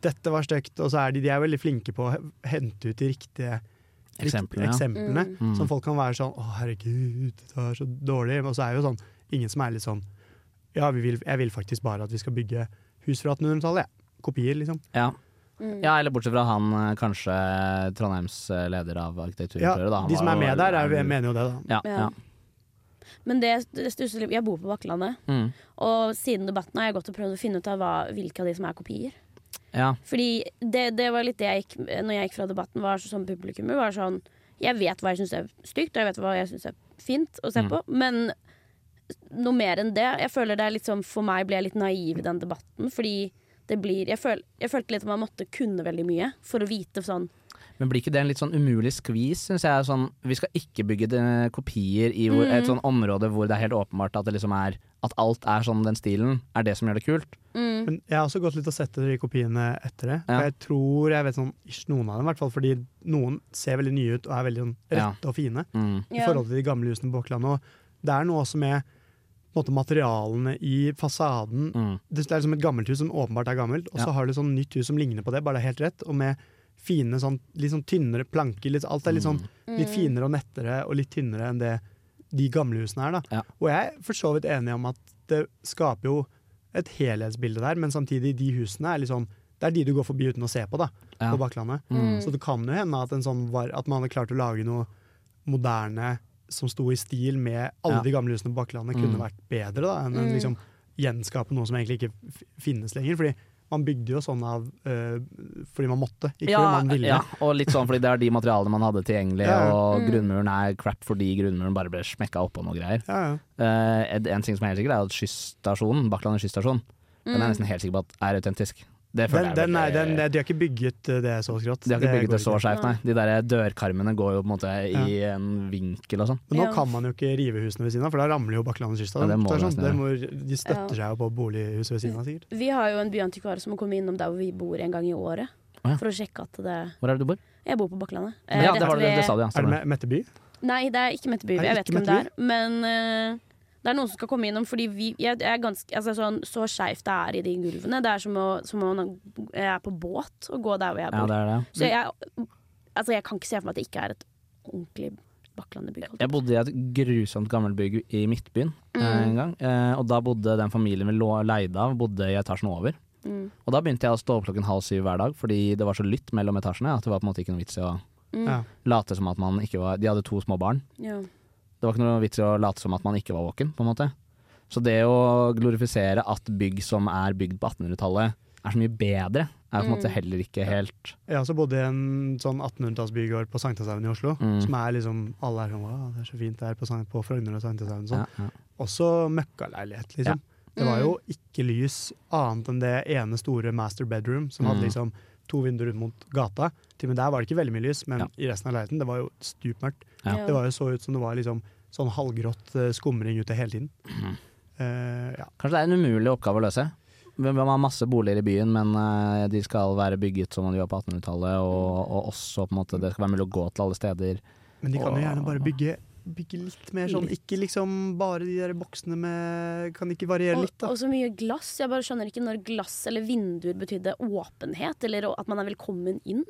dette var stygt, og så er de, de er veldig flinke på å hente ut de riktige Eksemplene, ja. eksemplene Mm. Mm. som folk kan være sånn 'Å, herregud, det er så dårlig'. Og så er jo sånn ingen som er litt sånn 'Ja, vi vil, jeg vil faktisk bare at vi skal bygge hus fra 1800-tallet', jeg. Kopier, liksom. Ja. Mm. ja, eller bortsett fra han eh, kanskje Trondheims eh, leder av Ja, da. Han de som var er jo- med der, er, mener jo det, da. ja, Ja. ja. Men det, det stusser litt Jeg bor på Bakklandet, Mm. og siden debatten har jeg gått og prøvd å finne ut av hva, hvilke av de som er kopier. Ja. Fordi det, det var litt det jeg gikk Når jeg gikk fra debatten, var sånn publikummer, var sånn Jeg vet hva jeg syns er stygt, og jeg vet hva jeg syns er fint å se Mm. på, men noe mer enn det. Jeg føler det er litt sånn For meg ble jeg litt naiv i den debatten, fordi det blir Jeg, føl, jeg følte litt at man måtte kunne veldig mye for å vite sånn Men blir ikke det en litt sånn umulig skvis, syns jeg? Sånn, vi skal ikke bygge det- kopier i hvor, Mm. et sånn område hvor det er helt åpenbart at det liksom er At alt er sånn den stilen, er det som gjør det kult. mm, Men jeg har også gått litt og sett etter de kopiene etter det. Ja. Jeg tror jeg vet sånn ikke noen av dem, i hvert fall fordi noen ser veldig nye ut og er veldig sånn Ja. rette og fine Mm. i forhold til de gamle husene på Åkland. Og det er noe også med måte, materialene i fasaden. Mm. Det er liksom et gammelt hus som åpenbart er gammelt, og så Ja. har du sånn nytt hus som ligner på det, bare det er helt rett, og med fine sånn, litt sånn tynnere planker. Litt, alt er litt sånn litt Mm. finere og nettere og litt tynnere enn det de gamle husene er. da. Ja. Og jeg er for så vidt enig om at det skaper jo et helhetsbilde der, men samtidig, de husene er litt sånn Det er de du går forbi uten å se på, da, Ja. på Bakklandet. Mm. Så det kan jo hende at, en sånn var, at man hadde klart å lage noe moderne som sto i stil med alle Ja. de gamle husene på Bakklandet, kunne Mm. vært bedre da, enn en Mm. liksom gjenskape noe som egentlig ikke finnes lenger. Fordi man bygde jo sånn av øh, fordi man måtte, ikke fordi man ville. ja, og litt sånn fordi det er de materialene man hadde tilgjengelig, Ja, ja. og Mm. grunnmuren er crap fordi grunnmuren bare ble smekka oppå noe greier. Ja, ja. Eh, en- en ting som er helt sikkert, er at skysstasjonen, Bakklandet skysstasjon, den er jeg mm. nesten helt sikker på at er autentisk. Det føler Den, jeg den den, de har ikke bygget øh, det så skrått. De har ikke bygget det så går skjevt, nei. De der dørkarmene går jo på en måte i en vinkel og sånn. Men nå Ja. kan man jo ikke rive husene ved siden av, for da ramler jo Bakklandet kyst. Ja, det det sånn, det de støtter Ja. seg jo på bolighuset ved siden av, sikkert. Vi har jo en byantikvar som må komme innom der hvor vi bor en gang i året. Å ja. For å sjekke at det Hvor er det du bor? Jeg bor på Bakklandet. Ja, Eh, det, var det, det sa du, ja. Er det Metteby? Mette By? Nei, det er ikke Metteby. Jeg vet ikke hvem det er. Men eh, det er noen som skal komme innom, fordi vi, jeg, jeg er ganske, altså, sånn, så skeivt det er i de gulvene. Det er som å, som om jeg er på båt og gå der hvor jeg bor. Ja, det er det. Så jeg, altså, jeg kan ikke se for meg at det ikke er et ordentlig. Jeg bodde i et grusomt gammelt bygg i Midtbyen eh, Mm. en gang. Eh, og da bodde den familien vi lå leide av, bodde i etasjen over. Mm. Og da begynte jeg å stå opp klokken halv syv hver dag, fordi det var så lytt mellom etasjene at det var på en måte ikke noe vits i å Mm. Late som at man ikke var De hadde to små barn. Ja. Det var ikke noe vits i å late som at man ikke var våken, på en måte. Så det å glorifisere at bygg som er bygd på 1800-tallet er så mye bedre, er på en måte Mm. heller ikke helt Jeg har også bodd i en sånn 1800-tallsbygård på Sankthanshaugen i Oslo. Mm. Som er liksom Alle er sånn Wow, det er så fint det er på, på Frogner og Sankthanshaugen. Sånn. ja, ja. Også møkkaleilighet, liksom. Det var jo ikke lys annet enn det ene store master bedroom, som hadde Mm. liksom to vinduer ut mot gata. Til og med der var det ikke veldig mye lys, men Ja. i resten av leiligheten det var jo stupmørkt. Ja. Det var jo så ut som det var liksom sånn halvgrått eh, skumring ute hele tiden. Mm. Uh, ja. Kanskje det er en umulig oppgave å løse. Vi vi har masse boliger i byen, men eh, de skal være bygget som man de var på 1800-tallet, og, og også på en måte det skal være mulig å gå til alle steder. Men de kan jo gjerne bare bygge bygge litt mer sånn Ikke liksom bare de der boksene med Kan ikke variere Og, litt, da? og så mye glass. Jeg bare skjønner ikke når glass eller vinduer betydde åpenhet, eller at man er velkommen inn.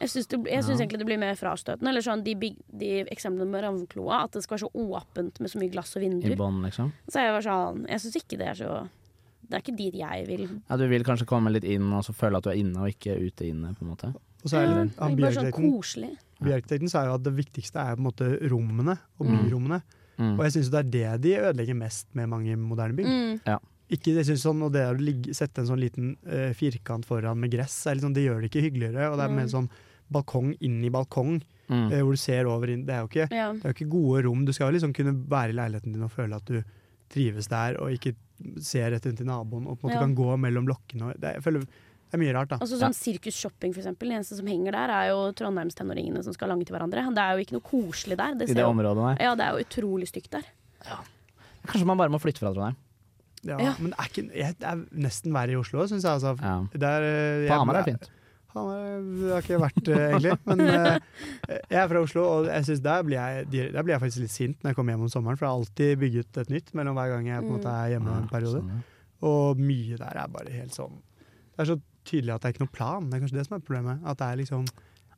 Jeg syns, Ja. egentlig det blir mer frastøtende. Eller sånn de, de eksemplene med Ravnkloa, at det skal være så åpent med så mye glass og vinduer. I bånd, liksom. Så jeg var sånn Jeg syns ikke det er så Det er ikke dit jeg vil. Ja, du vil kanskje komme litt inn og så føle at du er inne og ikke ute inne, på en måte. Og så er Ja, det, det er bare sånn koselig. Byarkitekten sa jo at det viktigste er på en måte rommene og Mm. byrommene. Mm. Og jeg syns det er det de ødelegger mest med mange moderne bygg. Mm. Ikke, jeg synes sånn, og det å ligge, sette en sånn liten uh, firkant foran med gress, er sånn, det gjør det ikke hyggeligere. Og det er mer en sånn balkong inn i balkong, Mm. uh, hvor du ser over inn. Det er jo ikke, Ja. det er jo ikke gode rom. Du skal jo liksom kunne være i leiligheten din og føle at du trives der, og ikke ser rett inn til naboen og på en måte Ja. kan gå mellom blokkene. Det, jeg føler det er mye rart, da. Altså sånn Sirkus Shopping, for eksempel. Det eneste som henger der, er jo Trondheimstenåringene som skal lange til hverandre. Det er jo ikke noe koselig der. I Det det ser jo, området der. ja, det er jo utrolig stygt der. Ja. Kanskje man bare må flytte fra Trondheim. Ja, Ja. Men det er, ikke, jeg, det er nesten verre i Oslo, syns jeg. Altså. Ja. Der, er, eh, På Hamar er det fint. Hamar det har ikke vært eh, egentlig. Men eh, jeg er fra Oslo, og jeg synes der, blir jeg, der blir jeg faktisk litt sint når jeg kommer hjem om sommeren. For jeg har alltid bygget et nytt mellom hver gang jeg på en måte er hjemme en periode. Sånn. Og mye der er bare helt sånn Det er så tydelig at det er ikke noen plan. Det er kanskje det som er problemet. At det er liksom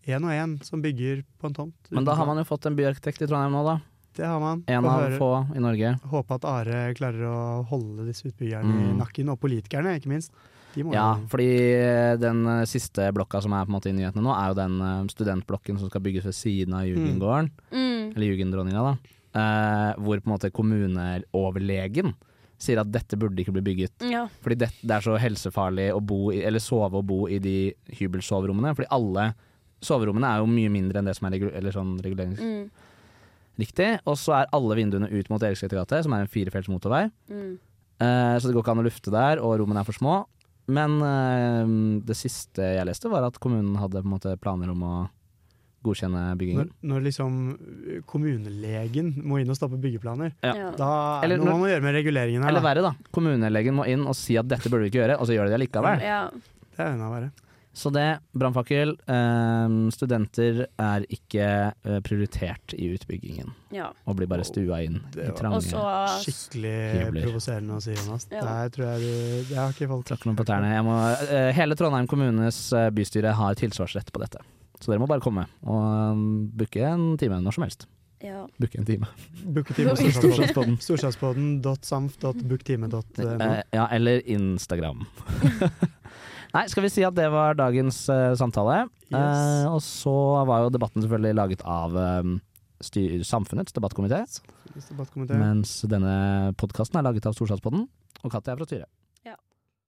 én og én som bygger på en tomt. Men da har man jo fått en byarkitekt i Trondheim nå, da. Det har man. En av få i Norge. Håpe at Are klarer å holde disse utbyggerne Mm. i nakken, og politikerne, ikke minst. De må Ja, jo- fordi den eh, siste blokka som er på en måte i nyhetene nå, er jo den eh, studentblokken som skal bygges ved siden av Jugendgården. Mm. Eller Jugenddronninga, da. Eh, hvor på en måte kommuneoverlegen sier at dette burde ikke bli bygget. Ja. Fordi det, det er så helsefarlig å bo i, eller sove og bo i de hybelsoverommene. Fordi alle soverommene er jo mye mindre enn det som er regu eller sånn reguleringsriktig. Mm. Og så er alle vinduene ut mot Eriksgate gate, som er en firefelts motorvei. Mm. Eh, så det går ikke an å lufte der, og rommene er for små. Men eh, det siste jeg leste, var at kommunen hadde måte planer om å godkjenne byggingen. Når, når liksom kommunelegen må inn og stoppe byggeplaner, Ja. Da er Eller det noe man må gjøre med reguleringen her. Eller verre, da. Kommunelegen må inn og si at dette burde vi ikke gjøre, og så gjør de det likevel. Ja. Det er enda verre. Så det, brannfakkel. eh, studenter er ikke eh, prioritert i utbyggingen, ja. og blir bare stua inn i trange Og så Skikkelig Hybler. provoserende å si, Jonas. Ja. Der tror jeg du Det har ikke folk Tråkker noen på tærne. Jeg må, eh, hele Trondheim kommunes eh, bystyre har tilsvarsrett på dette. Så dere må bare komme og um, booke en time når som helst. ja. Booke en time. Storstadspodden. Storsdalspodden. Eh, ja, eller Instagram. Nei, skal vi si at det var dagens uh, samtale. Yes. Uh, og så var jo debatten selvfølgelig laget av eh, styr, Samfunnets debattkomité, mens denne podkasten er laget av Storstadspodden, og Katja er fra styret.